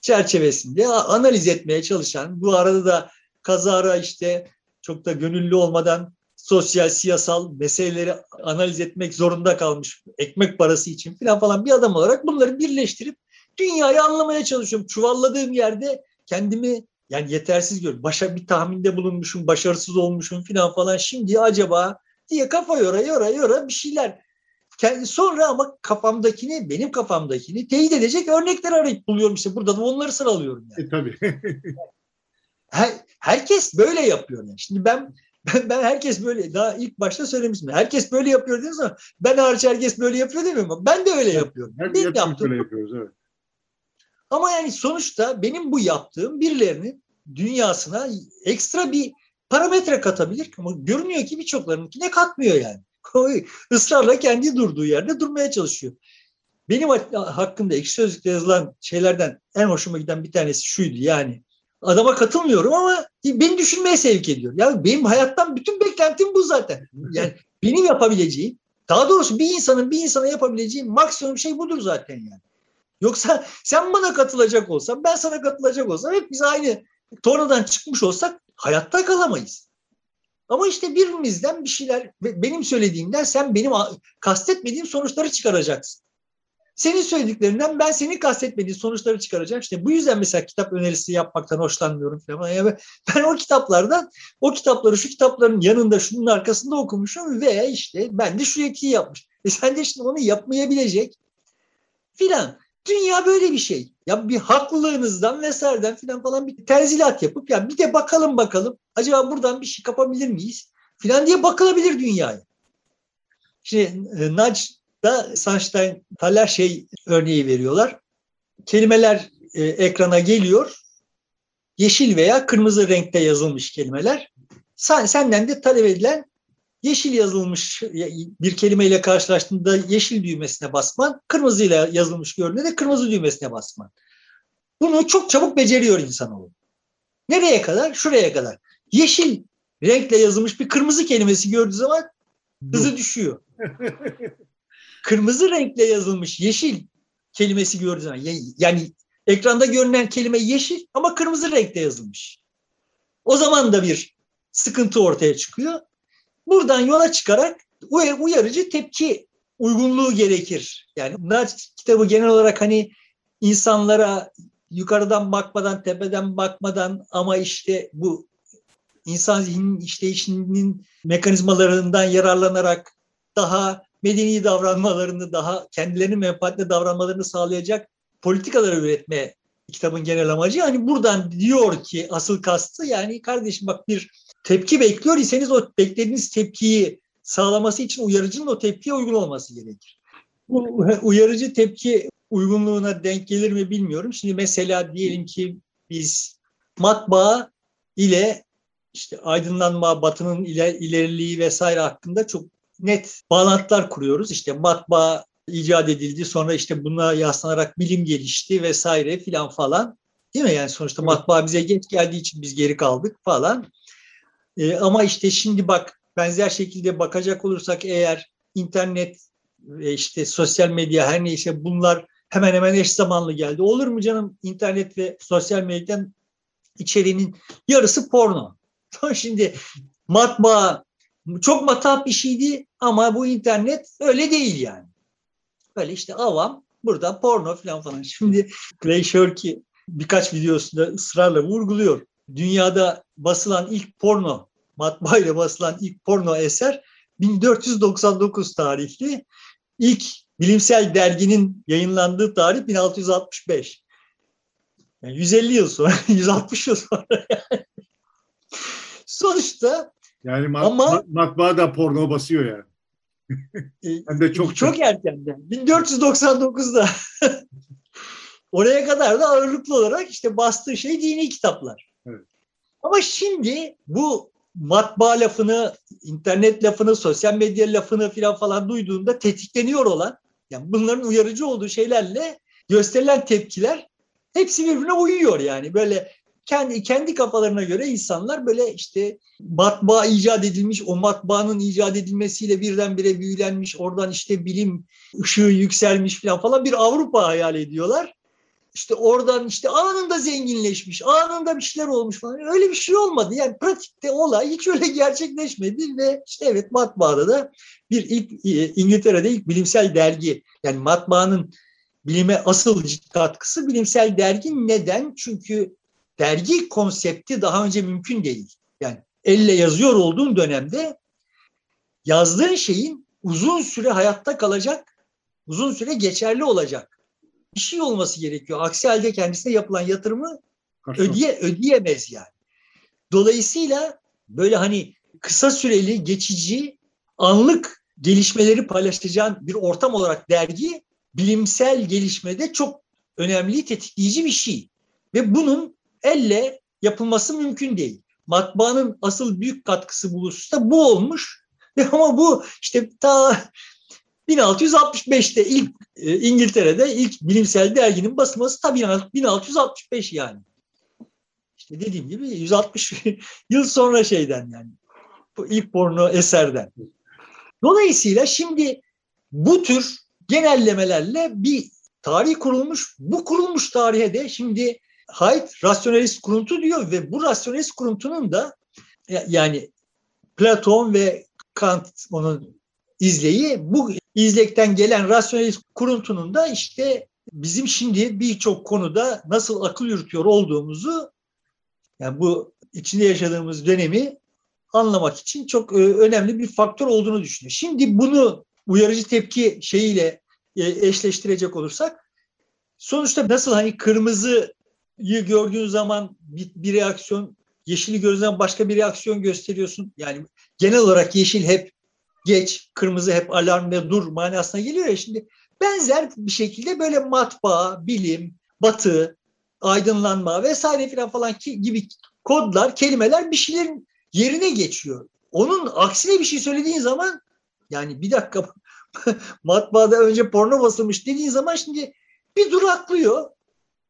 çerçevesinde analiz etmeye çalışan bu arada da kazara işte çok da gönüllü olmadan sosyal, siyasal meseleleri analiz etmek zorunda kalmış ekmek parası için falan falan bir adam olarak bunları birleştirip dünyayı anlamaya çalışıyorum. Çuvalladığım yerde kendimi yani yetersiz görüyorum. Başa bir tahminde bulunmuşum, başarısız olmuşum falan falan. Şimdi acaba diye kafa yora yora yora bir şeyler. Sonra ama kafamdakini, benim kafamdakini teyit edecek örnekler arayıp buluyorum işte. Burada da onları sıralıyorum. Yani. E, tabii. Her, herkes böyle yapıyor. Yani. Şimdi ben, ben ben herkes böyle daha ilk başta söylemiştim. Herkes böyle yapıyor dediğiniz zaman ben hariç herkes böyle yapıyor demiyorum ama ben de öyle yapıyorum. Her benim yaptığım, böyle yapıyoruz evet. Ama yani sonuçta benim bu yaptığım birilerinin dünyasına ekstra bir parametre katabilir ama görünüyor ki birçoklarınkine katmıyor yani. Israrla kendi durduğu yerde durmaya çalışıyor. Benim hakkında ekşi sözlükte yazılan şeylerden en hoşuma giden bir tanesi şuydu yani. Adama katılmıyorum ama beni düşünmeye sevk ediyor. Ya benim hayattan bütün beklentim bu zaten. Yani benim yapabileceğim, daha doğrusu bir insanın bir insana yapabileceği maksimum şey budur zaten yani. Yoksa sen bana katılacak olsan, ben sana katılacak olsam hep biz aynı tornadan çıkmış olsak hayatta kalamayız. Ama işte birimizden bir şeyler, benim söylediğimden sen benim kastetmediğim sonuçları çıkaracaksın. Senin söylediklerinden ben senin kastetmediğin sonuçları çıkaracağım. İşte bu yüzden mesela kitap önerisi yapmaktan hoşlanmıyorum falan. Yani ben o kitaplardan, o kitapları şu kitapların yanında, şunun arkasında okumuşum ve işte ben de şu yetkiyi yapmış. E sen de şimdi onu yapmayabilecek filan. Dünya böyle bir şey. Ya bir haklılığınızdan vesaireden filan falan bir terzilat yapıp ya bir de bakalım bakalım acaba buradan bir şey kapabilir miyiz filan diye bakılabilir dünyaya. Şimdi e, Nudge'da Sunstein Thaler şey örneği veriyorlar. Kelimeler e, ekrana geliyor. Yeşil veya kırmızı renkte yazılmış kelimeler. Sen, senden de talep edilen yeşil yazılmış bir kelimeyle karşılaştığında yeşil düğmesine basman, kırmızıyla yazılmış gördüğünde de kırmızı düğmesine basman. Bunu çok çabuk beceriyor insanoğlu. Nereye kadar? Şuraya kadar. Yeşil renkle yazılmış bir kırmızı kelimesi gördüğü zaman hızı düşüyor. kırmızı renkle yazılmış yeşil kelimesi gördüğü zaman yani ekranda görünen kelime yeşil ama kırmızı renkle yazılmış. O zaman da bir sıkıntı ortaya çıkıyor. Buradan yola çıkarak uyarıcı tepki uygunluğu gerekir. Yani bunlar kitabı genel olarak hani insanlara yukarıdan bakmadan, tepeden bakmadan ama işte bu insan zihninin işleyişinin mekanizmalarından yararlanarak daha medeni davranmalarını, daha kendilerinin menfaatli davranmalarını sağlayacak politikalar üretme kitabın genel amacı. Yani buradan diyor ki asıl kastı yani kardeşim bak bir tepki bekliyor iseniz o beklediğiniz tepkiyi sağlaması için uyarıcının o tepkiye uygun olması gerekir. Bu uyarıcı tepki uygunluğuna denk gelir mi bilmiyorum. Şimdi mesela diyelim ki biz matbaa ile işte aydınlanma, batının iler, ileriliği vesaire hakkında çok net bağlantılar kuruyoruz. İşte matbaa icat edildi, sonra işte buna yaslanarak bilim gelişti vesaire filan falan. Değil mi? Yani sonuçta matbaa bize geç geldiği için biz geri kaldık falan. E, ama işte şimdi bak benzer şekilde bakacak olursak eğer internet ve işte sosyal medya her neyse bunlar hemen hemen eş zamanlı geldi. Olur mu canım internet ve sosyal medyadan içeriğinin yarısı porno. Şimdi matbaa çok matap bir şeydi ama bu internet öyle değil yani. Böyle işte avam burada porno falan falan. Şimdi Clay Shirky birkaç videosunda ısrarla vurguluyor dünyada basılan ilk porno, matbaayla basılan ilk porno eser 1499 tarihli. İlk bilimsel derginin yayınlandığı tarih 1665. Yani 150 yıl sonra, 160 yıl sonra yani. Sonuçta yani mat, ama, matbaa da porno basıyor yani. E, Hem de çok çok erkenden. 1499'da. Oraya kadar da ağırlıklı olarak işte bastığı şey dini kitaplar. Ama şimdi bu matbaa lafını, internet lafını, sosyal medya lafını falan falan duyduğunda tetikleniyor olan, yani bunların uyarıcı olduğu şeylerle gösterilen tepkiler hepsi birbirine uyuyor yani. Böyle kendi kendi kafalarına göre insanlar böyle işte matbaa icat edilmiş, o matbaanın icat edilmesiyle birdenbire büyülenmiş, oradan işte bilim ışığı yükselmiş falan falan bir Avrupa hayal ediyorlar. İşte oradan işte anında zenginleşmiş, anında bir şeyler olmuş falan. Öyle bir şey olmadı. Yani pratikte olay hiç öyle gerçekleşmedi ve işte evet matbaada da bir ilk İngiltere'de ilk bilimsel dergi yani matbaanın bilime asıl katkısı bilimsel dergi. Neden? Çünkü dergi konsepti daha önce mümkün değil. Yani elle yazıyor olduğun dönemde yazdığın şeyin uzun süre hayatta kalacak, uzun süre geçerli olacak bir şey olması gerekiyor. Aksi halde kendisine yapılan yatırımı ödeye, ödeyemez yani. Dolayısıyla böyle hani kısa süreli, geçici, anlık gelişmeleri paylaşacağın bir ortam olarak dergi bilimsel gelişmede çok önemli, tetikleyici bir şey. Ve bunun elle yapılması mümkün değil. Matbaanın asıl büyük katkısı bu hususta bu olmuş. Ama bu işte ta 1665'te ilk e, İngiltere'de ilk bilimsel derginin basılması tabii 1665 yani. İşte dediğim gibi 160 yıl sonra şeyden yani. Bu ilk porno eserden. Dolayısıyla şimdi bu tür genellemelerle bir tarih kurulmuş. Bu kurulmuş tarihe de şimdi Haidt rasyonalist kuruntu diyor ve bu rasyonalist kuruntunun da yani Platon ve Kant onun izleyi bu izlekten gelen rasyonalist kuruntunun da işte bizim şimdi birçok konuda nasıl akıl yürütüyor olduğumuzu yani bu içinde yaşadığımız dönemi anlamak için çok e, önemli bir faktör olduğunu düşünüyor. Şimdi bunu uyarıcı tepki şeyiyle e, eşleştirecek olursak sonuçta nasıl hani kırmızıyı gördüğün zaman bir, bir reaksiyon yeşili gördüğün zaman başka bir reaksiyon gösteriyorsun. Yani genel olarak yeşil hep geç, kırmızı hep alarm ve dur manasına geliyor ya şimdi. Benzer bir şekilde böyle matbaa, bilim, batı, aydınlanma vesaire filan falan ki, gibi kodlar, kelimeler bir şeylerin yerine geçiyor. Onun aksine bir şey söylediğin zaman yani bir dakika matbaada önce porno basılmış dediğin zaman şimdi bir duraklıyor.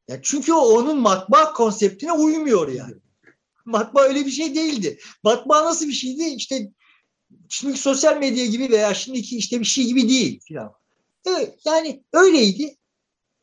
Yani çünkü o onun matbaa konseptine uymuyor yani. Matbaa öyle bir şey değildi. Matbaa nasıl bir şeydi? İşte şimdiki sosyal medya gibi veya şimdiki işte bir şey gibi değil filan. Yani öyleydi.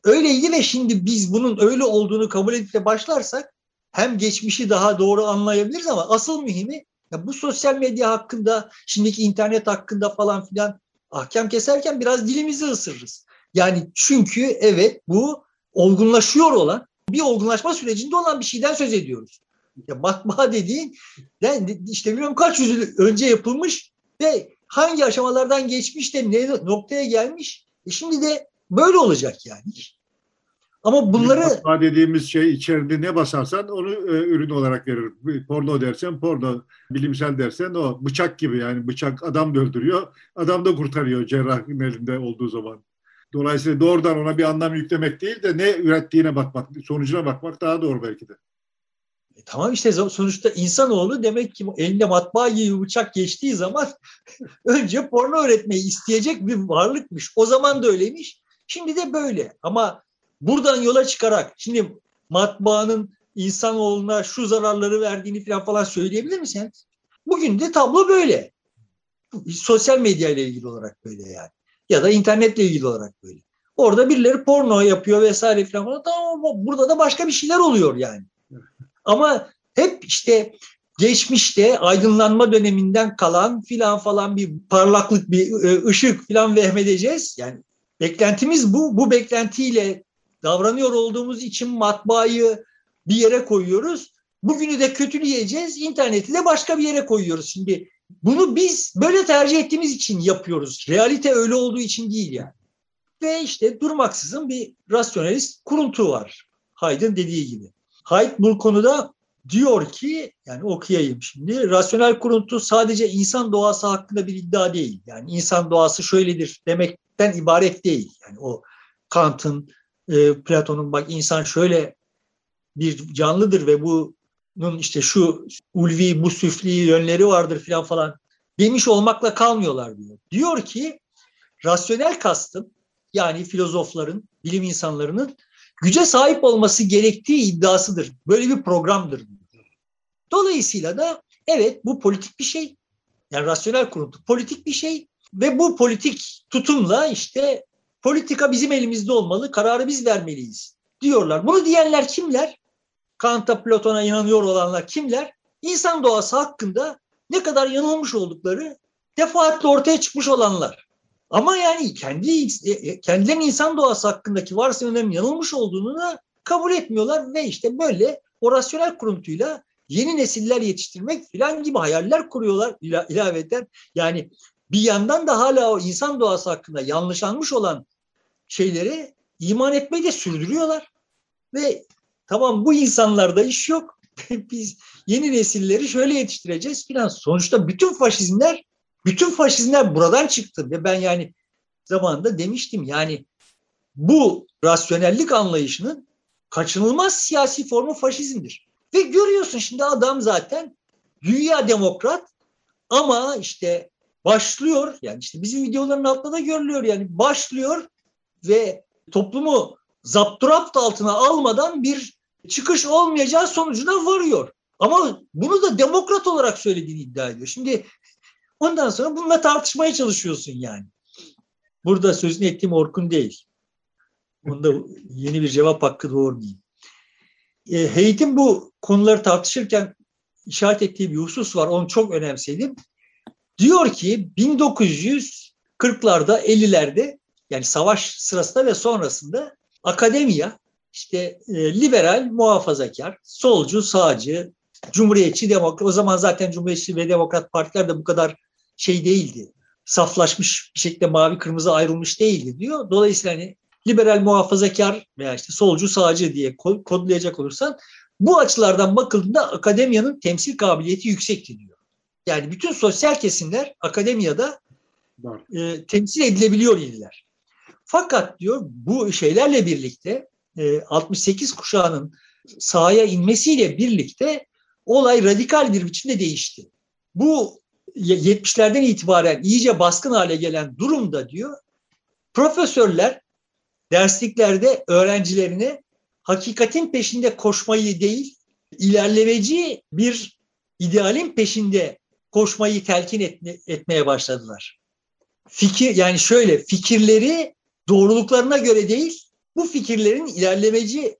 Öyleydi ve şimdi biz bunun öyle olduğunu kabul edip de başlarsak hem geçmişi daha doğru anlayabiliriz ama asıl mühimi ya bu sosyal medya hakkında, şimdiki internet hakkında falan filan ahkam keserken biraz dilimizi ısırırız. Yani çünkü evet bu olgunlaşıyor olan, bir olgunlaşma sürecinde olan bir şeyden söz ediyoruz. Ya matbaa dediğin yani işte bilmiyorum kaç yüzyıl önce yapılmış ve hangi aşamalardan geçmiş de ne noktaya gelmiş. E şimdi de böyle olacak yani. Ama bunları... Matbaa dediğimiz şey içeride ne basarsan onu e, ürün olarak verir. Porno dersen porno, bilimsel dersen o bıçak gibi yani bıçak adam da öldürüyor, adam da kurtarıyor cerrahın elinde olduğu zaman. Dolayısıyla doğrudan ona bir anlam yüklemek değil de ne ürettiğine bakmak, sonucuna bakmak daha doğru belki de. E tamam işte sonuçta insanoğlu demek ki elinde matbaa gibi bıçak geçtiği zaman önce porno öğretmeyi isteyecek bir varlıkmış. O zaman da öyleymiş. Şimdi de böyle. Ama buradan yola çıkarak şimdi matbaanın insanoğluna şu zararları verdiğini falan falan söyleyebilir misin? Bugün de tablo böyle. Sosyal medya ile ilgili olarak böyle yani. Ya da internetle ilgili olarak böyle. Orada birileri porno yapıyor vesaire falan. Tamam burada da başka bir şeyler oluyor yani. Ama hep işte geçmişte aydınlanma döneminden kalan filan falan bir parlaklık, bir e, ışık filan vehmedeceğiz. Yani beklentimiz bu. Bu beklentiyle davranıyor olduğumuz için matbaayı bir yere koyuyoruz. Bugünü de kötüleyeceğiz. İnterneti de başka bir yere koyuyoruz. Şimdi bunu biz böyle tercih ettiğimiz için yapıyoruz. Realite öyle olduğu için değil yani. Ve işte durmaksızın bir rasyonalist kuruntu var. Haydn dediği gibi. Haidt bu konuda diyor ki yani okuyayım şimdi rasyonel kuruntu sadece insan doğası hakkında bir iddia değil. Yani insan doğası şöyledir demekten ibaret değil. Yani o Kant'ın, e, Platon'un bak insan şöyle bir canlıdır ve bu işte şu ulvi, bu süfli yönleri vardır filan falan demiş olmakla kalmıyorlar diyor. Diyor ki rasyonel kastın yani filozofların, bilim insanlarının güce sahip olması gerektiği iddiasıdır. Böyle bir programdır. Dolayısıyla da evet bu politik bir şey. Yani rasyonel kuruntu politik bir şey ve bu politik tutumla işte politika bizim elimizde olmalı, kararı biz vermeliyiz diyorlar. Bunu diyenler kimler? Kant'a, Platon'a inanıyor olanlar kimler? İnsan doğası hakkında ne kadar yanılmış oldukları defaatle ortaya çıkmış olanlar. Ama yani kendi kendilerinin insan doğası hakkındaki varsayımların yanılmış olduğunu da kabul etmiyorlar ve işte böyle o rasyonel kuruntuyla yeni nesiller yetiştirmek filan gibi hayaller kuruyorlar ila, ilaveten. Yani bir yandan da hala o insan doğası hakkında yanlışlanmış olan şeyleri iman etmeyi de sürdürüyorlar. Ve tamam bu insanlarda iş yok. Biz yeni nesilleri şöyle yetiştireceğiz filan. Sonuçta bütün faşizmler bütün faşizmler buradan çıktı ve ben yani zamanında demiştim yani bu rasyonellik anlayışının kaçınılmaz siyasi formu faşizmdir. Ve görüyorsun şimdi adam zaten dünya demokrat ama işte başlıyor yani işte bizim videoların altında da görülüyor yani başlıyor ve toplumu zapturapt altına almadan bir çıkış olmayacağı sonucuna varıyor. Ama bunu da demokrat olarak söylediğini iddia ediyor. Şimdi ondan sonra bununla tartışmaya çalışıyorsun yani. Burada sözünü ettiğim Orkun değil. Bunda yeni bir cevap hakkı doğurmayayım. E, Heyet'in bu konuları tartışırken işaret ettiği bir husus var. Onu çok önemsedim. Diyor ki 1940'larda 50'lerde yani savaş sırasında ve sonrasında akademiya işte e, liberal, muhafazakar, solcu, sağcı, cumhuriyetçi, demokrat. O zaman zaten cumhuriyetçi ve demokrat partiler de bu kadar şey değildi. Saflaşmış bir şekilde mavi kırmızı ayrılmış değildi diyor. Dolayısıyla hani liberal muhafazakar veya işte solcu sağcı diye kodlayacak olursan bu açılardan bakıldığında akademiyanın temsil kabiliyeti yüksekti diyor. Yani bütün sosyal kesimler akademiyada e, temsil edilebiliyor idiler. Fakat diyor bu şeylerle birlikte e, 68 kuşağının sahaya inmesiyle birlikte olay radikal bir biçimde değişti. Bu 70'lerden itibaren iyice baskın hale gelen durumda diyor profesörler dersliklerde öğrencilerine hakikatin peşinde koşmayı değil ilerlemeci bir idealin peşinde koşmayı telkin etme, etmeye başladılar. Fikir yani şöyle fikirleri doğruluklarına göre değil, bu fikirlerin ilerlemeci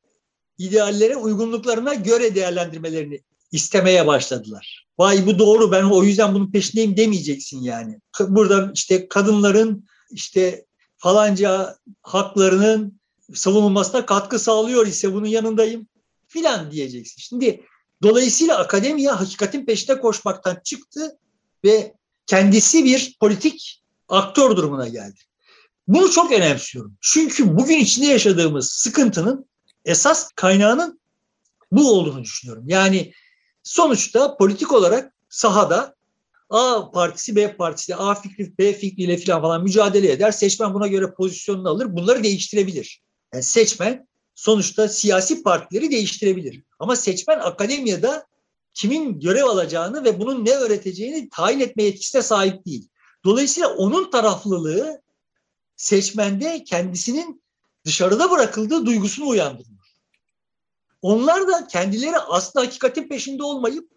ideallere uygunluklarına göre değerlendirmelerini istemeye başladılar. Vay bu doğru ben o yüzden bunun peşindeyim demeyeceksin yani. Burada işte kadınların işte falanca haklarının savunulmasına katkı sağlıyor ise bunun yanındayım filan diyeceksin. Şimdi dolayısıyla akademiya hakikatin peşinde koşmaktan çıktı ve kendisi bir politik aktör durumuna geldi. Bunu çok önemsiyorum. Çünkü bugün içinde yaşadığımız sıkıntının esas kaynağının bu olduğunu düşünüyorum. Yani sonuçta politik olarak sahada A partisi B partisi A fikri B fikriyle falan falan mücadele eder. Seçmen buna göre pozisyonunu alır. Bunları değiştirebilir. Yani seçmen sonuçta siyasi partileri değiştirebilir. Ama seçmen akademiyada kimin görev alacağını ve bunun ne öğreteceğini tayin etme yetkisine sahip değil. Dolayısıyla onun taraflılığı seçmende kendisinin dışarıda bırakıldığı duygusunu uyandırıyor. Onlar da kendileri aslında hakikatin peşinde olmayıp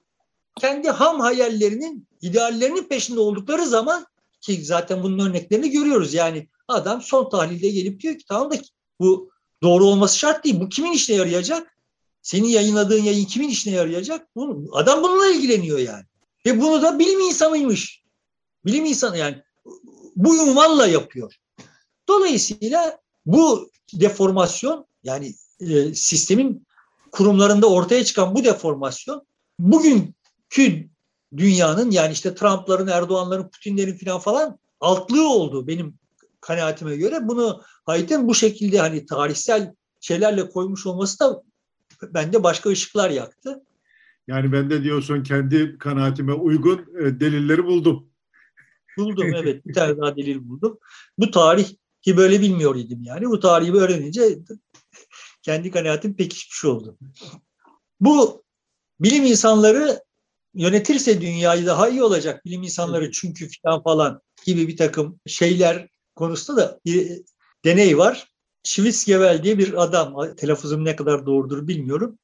kendi ham hayallerinin, ideallerinin peşinde oldukları zaman ki zaten bunun örneklerini görüyoruz. Yani adam son tahlilde gelip diyor ki tamam da bu doğru olması şart değil. Bu kimin işine yarayacak? Senin yayınladığın yayın kimin işine yarayacak? Bunu, adam bununla ilgileniyor yani. Ve bunu da bilim insanıymış. Bilim insanı yani bu unvanla yapıyor. Dolayısıyla bu deformasyon yani e, sistemin kurumlarında ortaya çıkan bu deformasyon bugünkü dünyanın yani işte Trump'ların, Erdoğan'ların, Putin'lerin falan falan altlığı oldu benim kanaatime göre. Bunu Haydn bu şekilde hani tarihsel şeylerle koymuş olması da bende başka ışıklar yaktı. Yani ben de diyorsun kendi kanaatime uygun e, delilleri buldum. Buldum evet bir tane daha delil buldum. Bu tarih ki böyle bilmiyor idim yani. Bu tarihi öğrenince kendi kanaatim pekişmiş oldu. Bu bilim insanları yönetirse dünyayı daha iyi olacak. Bilim insanları çünkü falan falan gibi bir takım şeyler konusunda da bir deney var. Schwitzgevel diye bir adam, telaffuzum ne kadar doğrudur bilmiyorum.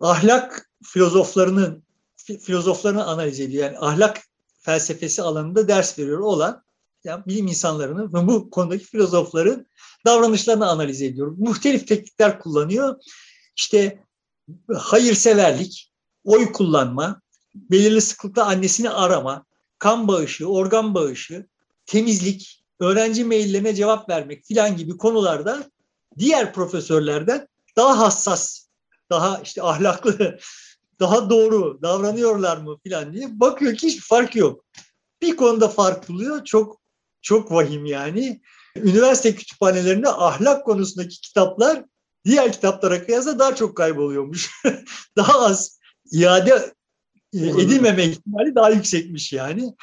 Ahlak filozoflarının filozoflarını analiz ediyor. Yani ahlak felsefesi alanında ders veriyor olan yani bilim insanlarının ve bu konudaki filozofların davranışlarını analiz ediyor. Muhtelif teknikler kullanıyor. İşte hayırseverlik, oy kullanma, belirli sıklıkta annesini arama, kan bağışı, organ bağışı, temizlik, öğrenci maillerine cevap vermek filan gibi konularda diğer profesörlerden daha hassas, daha işte ahlaklı, daha doğru davranıyorlar mı filan diye bakıyor ki hiçbir fark yok. Bir konuda fark buluyor. Çok çok vahim yani. Üniversite kütüphanelerinde ahlak konusundaki kitaplar diğer kitaplara kıyasla daha çok kayboluyormuş. daha az iade edilmeme ihtimali daha yüksekmiş yani.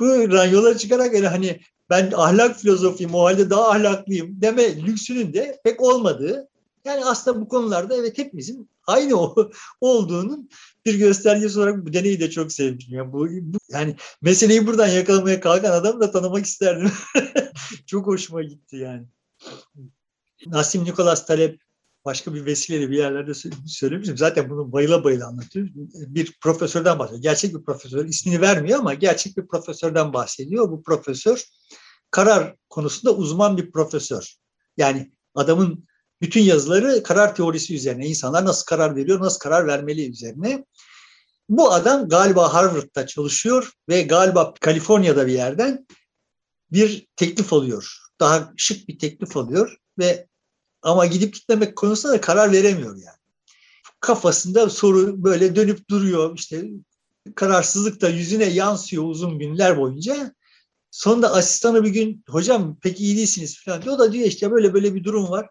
Bu yola çıkarak yani hani ben ahlak filozofiyim o halde daha ahlaklıyım deme lüksünün de pek olmadığı. Yani aslında bu konularda evet hepimizin aynı olduğunun bir göstergesi olarak bu deneyi de çok sevdim. Yani, bu, bu, yani meseleyi buradan yakalamaya kalkan adamı da tanımak isterdim. çok hoşuma gitti yani. Nasim Nikolas Talep başka bir vesileyle bir yerlerde söylemiştim. Zaten bunu bayıla bayıla anlatıyor. Bir profesörden bahsediyor. Gerçek bir profesör. ismini vermiyor ama gerçek bir profesörden bahsediyor. Bu profesör karar konusunda uzman bir profesör. Yani adamın bütün yazıları karar teorisi üzerine. insanlar nasıl karar veriyor, nasıl karar vermeli üzerine. Bu adam galiba Harvard'da çalışıyor ve galiba Kaliforniya'da bir yerden bir teklif alıyor. Daha şık bir teklif alıyor ve ama gidip gitmemek konusunda da karar veremiyor yani. Kafasında soru böyle dönüp duruyor. İşte kararsızlık da yüzüne yansıyor uzun günler boyunca. Sonunda asistanı bir gün hocam pek iyi değilsiniz falan diyor. O da diyor işte böyle böyle bir durum var.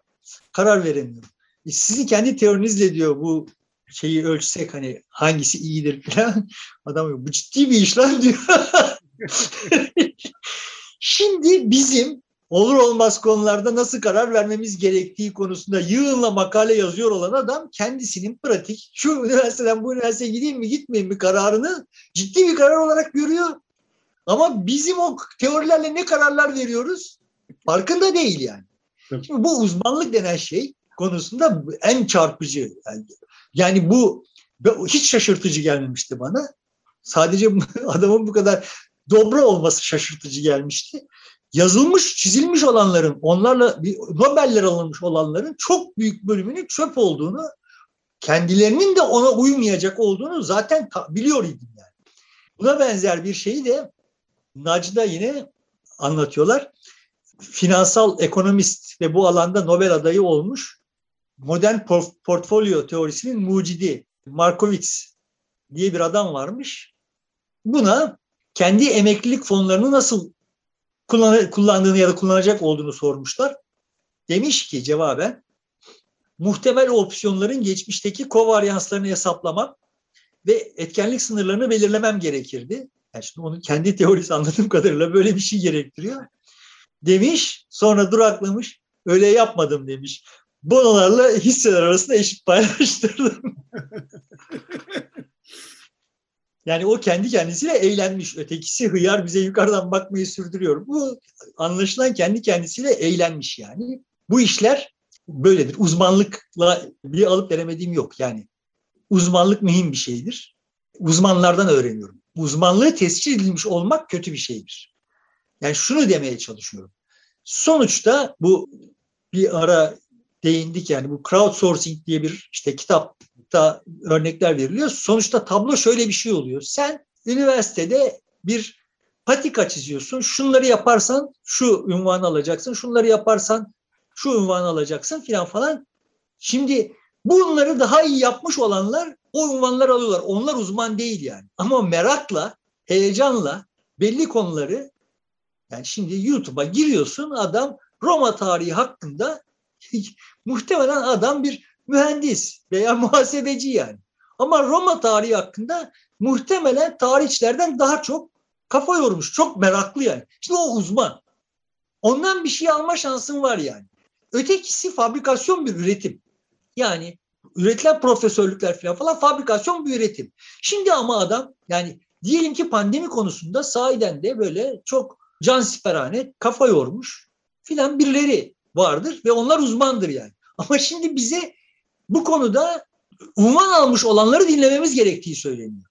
Karar veremiyorum. E sizin kendi teorinizle diyor bu şeyi ölçsek hani hangisi iyidir falan. Adam bu ciddi bir iş lan diyor. Şimdi bizim olur olmaz konularda nasıl karar vermemiz gerektiği konusunda yığınla makale yazıyor olan adam kendisinin pratik şu üniversiteden bu üniversiteye gideyim mi gitmeyeyim mi kararını ciddi bir karar olarak görüyor. Ama bizim o teorilerle ne kararlar veriyoruz farkında değil yani. Şimdi bu uzmanlık denen şey konusunda en çarpıcı. Yani, yani bu hiç şaşırtıcı gelmemişti bana. Sadece adamın bu kadar dobra olması şaşırtıcı gelmişti yazılmış, çizilmiş olanların, onlarla Nobeller alınmış olanların çok büyük bölümünün çöp olduğunu, kendilerinin de ona uymayacak olduğunu zaten biliyor idim yani. Buna benzer bir şeyi de Nacda yine anlatıyorlar. Finansal ekonomist ve bu alanda Nobel adayı olmuş modern portfolyo teorisinin mucidi Markowitz diye bir adam varmış. Buna kendi emeklilik fonlarını nasıl kullandığını ya da kullanacak olduğunu sormuşlar. Demiş ki cevaben muhtemel opsiyonların geçmişteki kovaryanslarını hesaplamam ve etkenlik sınırlarını belirlemem gerekirdi. Yani şimdi onun kendi teorisi anladığım kadarıyla böyle bir şey gerektiriyor. Demiş sonra duraklamış öyle yapmadım demiş. Bonolarla hisseler arasında eşit paylaştırdım. Yani o kendi kendisiyle eğlenmiş. Ötekisi hıyar bize yukarıdan bakmayı sürdürüyor. Bu anlaşılan kendi kendisiyle eğlenmiş yani. Bu işler böyledir. Uzmanlıkla bir alıp veremediğim yok yani. Uzmanlık mühim bir şeydir. Uzmanlardan öğreniyorum. Uzmanlığı tescil edilmiş olmak kötü bir şeydir. Yani şunu demeye çalışıyorum. Sonuçta bu bir ara değindik yani bu crowdsourcing diye bir işte kitap da örnekler veriliyor. Sonuçta tablo şöyle bir şey oluyor. Sen üniversitede bir patika çiziyorsun. Şunları yaparsan şu ünvanı alacaksın. Şunları yaparsan şu ünvanı alacaksın filan falan. Şimdi bunları daha iyi yapmış olanlar o ünvanları alıyorlar. Onlar uzman değil yani. Ama merakla, heyecanla belli konuları yani şimdi YouTube'a giriyorsun adam Roma tarihi hakkında muhtemelen adam bir mühendis veya muhasebeci yani. Ama Roma tarihi hakkında muhtemelen tarihçilerden daha çok kafa yormuş. Çok meraklı yani. İşte o uzman. Ondan bir şey alma şansın var yani. Ötekisi fabrikasyon bir üretim. Yani üretilen profesörlükler falan falan fabrikasyon bir üretim. Şimdi ama adam yani diyelim ki pandemi konusunda sahiden de böyle çok can siperhane kafa yormuş filan birileri vardır ve onlar uzmandır yani. Ama şimdi bize bu konuda unvan almış olanları dinlememiz gerektiği söyleniyor.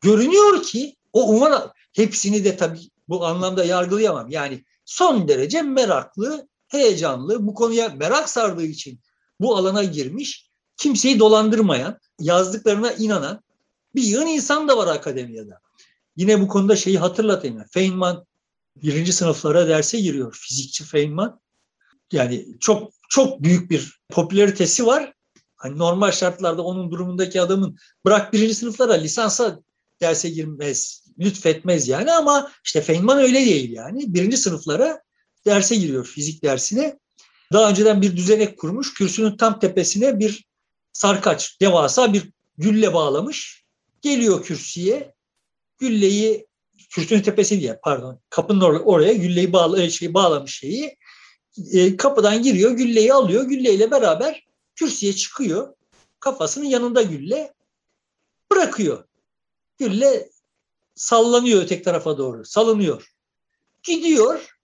Görünüyor ki o unvan hepsini de tabii bu anlamda yargılayamam. Yani son derece meraklı, heyecanlı, bu konuya merak sardığı için bu alana girmiş, kimseyi dolandırmayan, yazdıklarına inanan bir yığın insan da var akademiyada. Yine bu konuda şeyi hatırlatayım. Feynman birinci sınıflara derse giriyor. Fizikçi Feynman. Yani çok çok büyük bir popülaritesi var. Hani normal şartlarda onun durumundaki adamın bırak birinci sınıflara lisansa derse girmez, lütfetmez yani ama işte Feynman öyle değil yani. Birinci sınıflara derse giriyor fizik dersine. Daha önceden bir düzenek kurmuş. Kürsünün tam tepesine bir sarkaç, devasa bir gülle bağlamış. Geliyor kürsüye. Gülleyi kürsünün tepesi diye pardon kapının or- oraya gülleyi bağla, şey, bağlamış şeyi. E, kapıdan giriyor, gülleyi alıyor. Gülleyle beraber kürsüye çıkıyor. Kafasının yanında gülle bırakıyor. Gülle sallanıyor öteki tarafa doğru. Salınıyor. Gidiyor.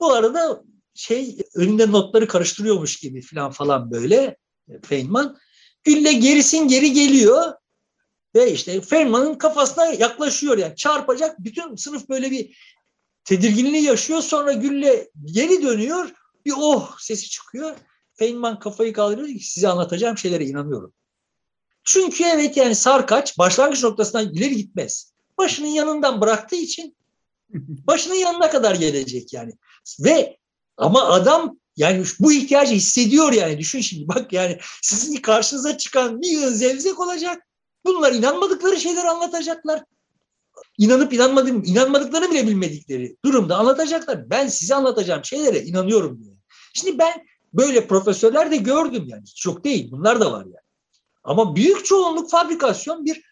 Bu arada şey önünde notları karıştırıyormuş gibi falan falan böyle Feynman. Gülle gerisin geri geliyor ve işte Feynman'ın kafasına yaklaşıyor yani çarpacak. Bütün sınıf böyle bir tedirginliği yaşıyor. Sonra Gülle geri dönüyor. Bir oh sesi çıkıyor. Feynman kafayı kaldırıyor ki size anlatacağım şeylere inanıyorum. Çünkü evet yani Sarkaç başlangıç noktasından ileri gitmez. Başının yanından bıraktığı için başının yanına kadar gelecek yani. Ve ama adam yani bu ihtiyacı hissediyor yani. Düşün şimdi bak yani sizin karşınıza çıkan bir yığın zevzek olacak. Bunlar inanmadıkları şeyler anlatacaklar. İnanıp inanmadım, inanmadıklarını bile bilmedikleri durumda anlatacaklar. Ben size anlatacağım şeylere inanıyorum diye. Şimdi ben böyle profesörler de gördüm yani. Çok değil bunlar da var yani. Ama büyük çoğunluk fabrikasyon bir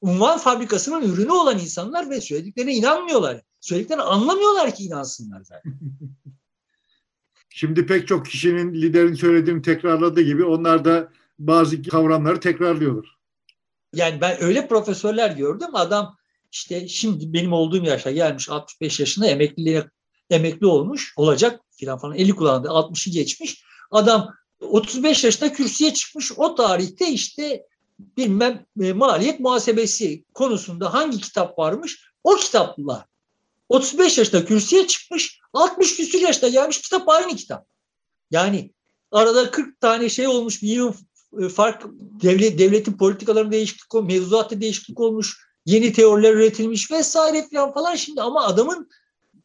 unvan fabrikasının ürünü olan insanlar ve söylediklerine inanmıyorlar. Söylediklerini anlamıyorlar ki inansınlar zaten. Şimdi pek çok kişinin liderin söylediğini tekrarladığı gibi onlar da bazı kavramları tekrarlıyorlar. Yani ben öyle profesörler gördüm. Adam işte şimdi benim olduğum yaşa gelmiş 65 yaşında emekliliğe emekli olmuş olacak filan falan 50 kullandı 60'ı geçmiş. Adam 35 yaşında kürsüye çıkmış o tarihte işte bilmem e, maliyet muhasebesi konusunda hangi kitap varmış o kitapla 35 yaşında kürsüye çıkmış 60 küsur yaşında gelmiş kitap aynı kitap. Yani arada 40 tane şey olmuş bir e, fark devlet, devletin politikalarında değişiklik olmuş, mevzuatta değişiklik olmuş, yeni teoriler üretilmiş vesaire falan falan şimdi ama adamın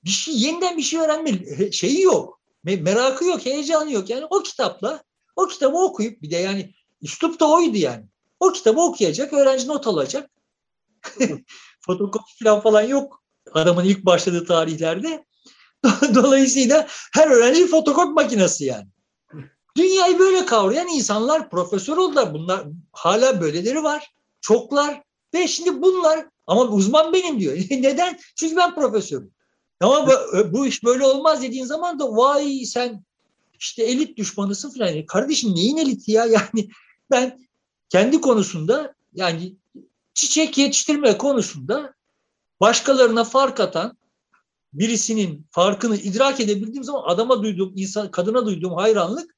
bir şey yeniden bir şey öğrenme şeyi yok. Merakı yok, heyecanı yok. Yani o kitapla o kitabı okuyup bir de yani üslup da oydu yani. O kitabı okuyacak, öğrenci not alacak. Fotokopi falan falan yok adamın ilk başladığı tarihlerde. Dolayısıyla her öğrenci fotokopi makinesi yani. Dünyayı böyle kavrayan insanlar profesör oldular. Bunlar hala böyleleri var. Çoklar. Ve şimdi bunlar ama uzman benim diyor. Neden? Çünkü ben profesörüm. Ama bu, bu iş böyle olmaz dediğin zaman da vay sen işte elit düşmanısın falan. Kardeşim neyin eliti ya? Yani ben kendi konusunda yani çiçek yetiştirme konusunda başkalarına fark atan birisinin farkını idrak edebildiğim zaman adama duyduğum, insan, kadına duyduğum hayranlık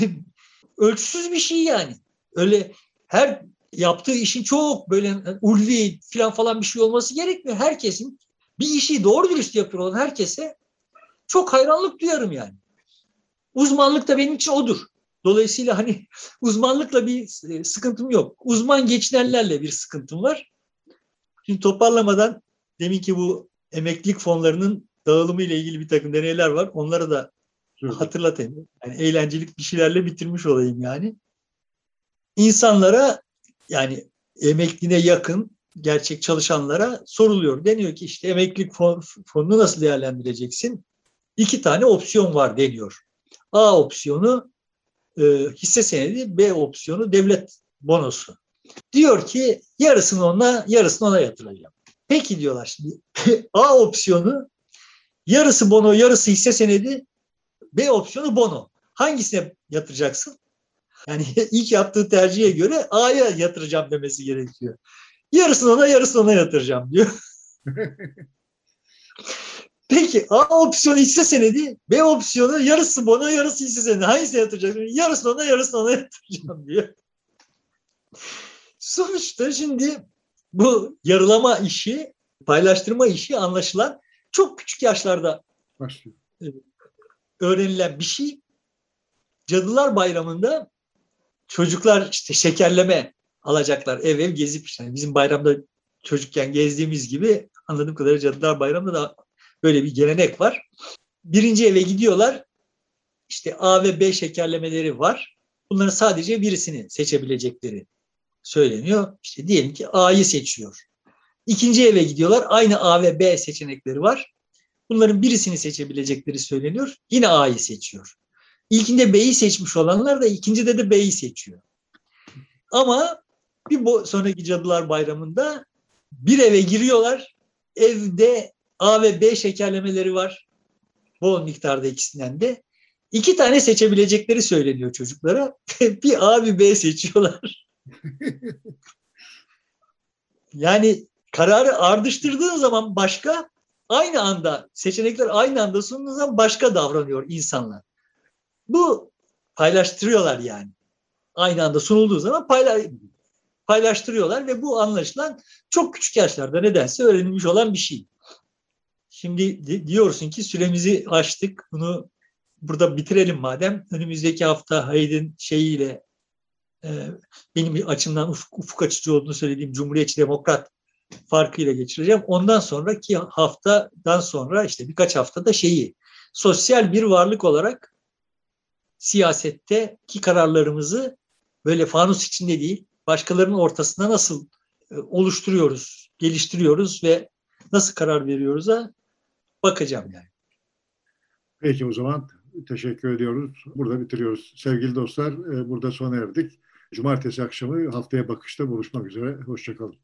ölçüsüz bir şey yani. Öyle her yaptığı işin çok böyle ulvi falan falan bir şey olması gerekmiyor. Herkesin bir işi doğru dürüst yapıyor olan herkese çok hayranlık duyarım yani. Uzmanlık da benim için odur. Dolayısıyla hani uzmanlıkla bir e, sıkıntım yok. Uzman geçinenlerle bir sıkıntım var. Şimdi toparlamadan demin ki bu emeklilik fonlarının dağılımı ile ilgili bir takım deneyler var. Onları da. Hatırlatayım. Yani eğlencelik bir şeylerle bitirmiş olayım yani. İnsanlara yani emekliliğine yakın gerçek çalışanlara soruluyor. Deniyor ki işte emeklilik fon, fonunu nasıl değerlendireceksin? İki tane opsiyon var deniyor. A opsiyonu e, hisse senedi, B opsiyonu devlet bonosu. Diyor ki yarısını ona, yarısını ona yatıracağım. Peki diyorlar şimdi. A opsiyonu yarısı bono, yarısı hisse senedi. B opsiyonu bono. Hangisine yatıracaksın? Yani ilk yaptığı tercihe göre A'ya yatıracağım demesi gerekiyor. Yarısını ona yarısını ona yatıracağım diyor. Peki A opsiyonu hisse senedi, B opsiyonu yarısı bana yarısı hisse senedi. Hangisine yatıracağım? Yarısını ona yarısını ona yatıracağım diyor. Sonuçta şimdi bu yarılama işi, paylaştırma işi anlaşılan çok küçük yaşlarda Başlıyor. Öğrenilen bir şey. Cadılar Bayramı'nda çocuklar işte şekerleme alacaklar ev ev gezip işte yani bizim bayramda çocukken gezdiğimiz gibi anladığım kadarıyla Cadılar Bayramı'nda da böyle bir gelenek var. Birinci eve gidiyorlar. İşte A ve B şekerlemeleri var. Bunların sadece birisini seçebilecekleri söyleniyor. İşte diyelim ki A'yı seçiyor. İkinci eve gidiyorlar. Aynı A ve B seçenekleri var. Bunların birisini seçebilecekleri söyleniyor. Yine A'yı seçiyor. İlkinde B'yi seçmiş olanlar da ikincide de B'yi seçiyor. Ama bir sonraki Cadılar Bayramı'nda bir eve giriyorlar. Evde A ve B şekerlemeleri var. Bol miktarda ikisinden de. İki tane seçebilecekleri söyleniyor çocuklara. bir A bir B seçiyorlar. yani kararı ardıştırdığın zaman başka, aynı anda seçenekler aynı anda sunduğu zaman başka davranıyor insanlar. Bu paylaştırıyorlar yani. Aynı anda sunulduğu zaman payla, paylaştırıyorlar ve bu anlaşılan çok küçük yaşlarda nedense öğrenilmiş olan bir şey. Şimdi diyorsun ki süremizi açtık. Bunu burada bitirelim madem. Önümüzdeki hafta Hayd'in şeyiyle e, benim açımdan ufuk, ufuk açıcı olduğunu söylediğim Cumhuriyetçi Demokrat farkıyla geçireceğim. Ondan sonraki haftadan sonra işte birkaç haftada şeyi sosyal bir varlık olarak siyasetteki kararlarımızı böyle fanus içinde değil başkalarının ortasında nasıl oluşturuyoruz, geliştiriyoruz ve nasıl karar veriyoruz'a bakacağım yani. Peki o zaman teşekkür ediyoruz. Burada bitiriyoruz. Sevgili dostlar burada sona erdik. Cumartesi akşamı haftaya bakışta buluşmak üzere. Hoşçakalın.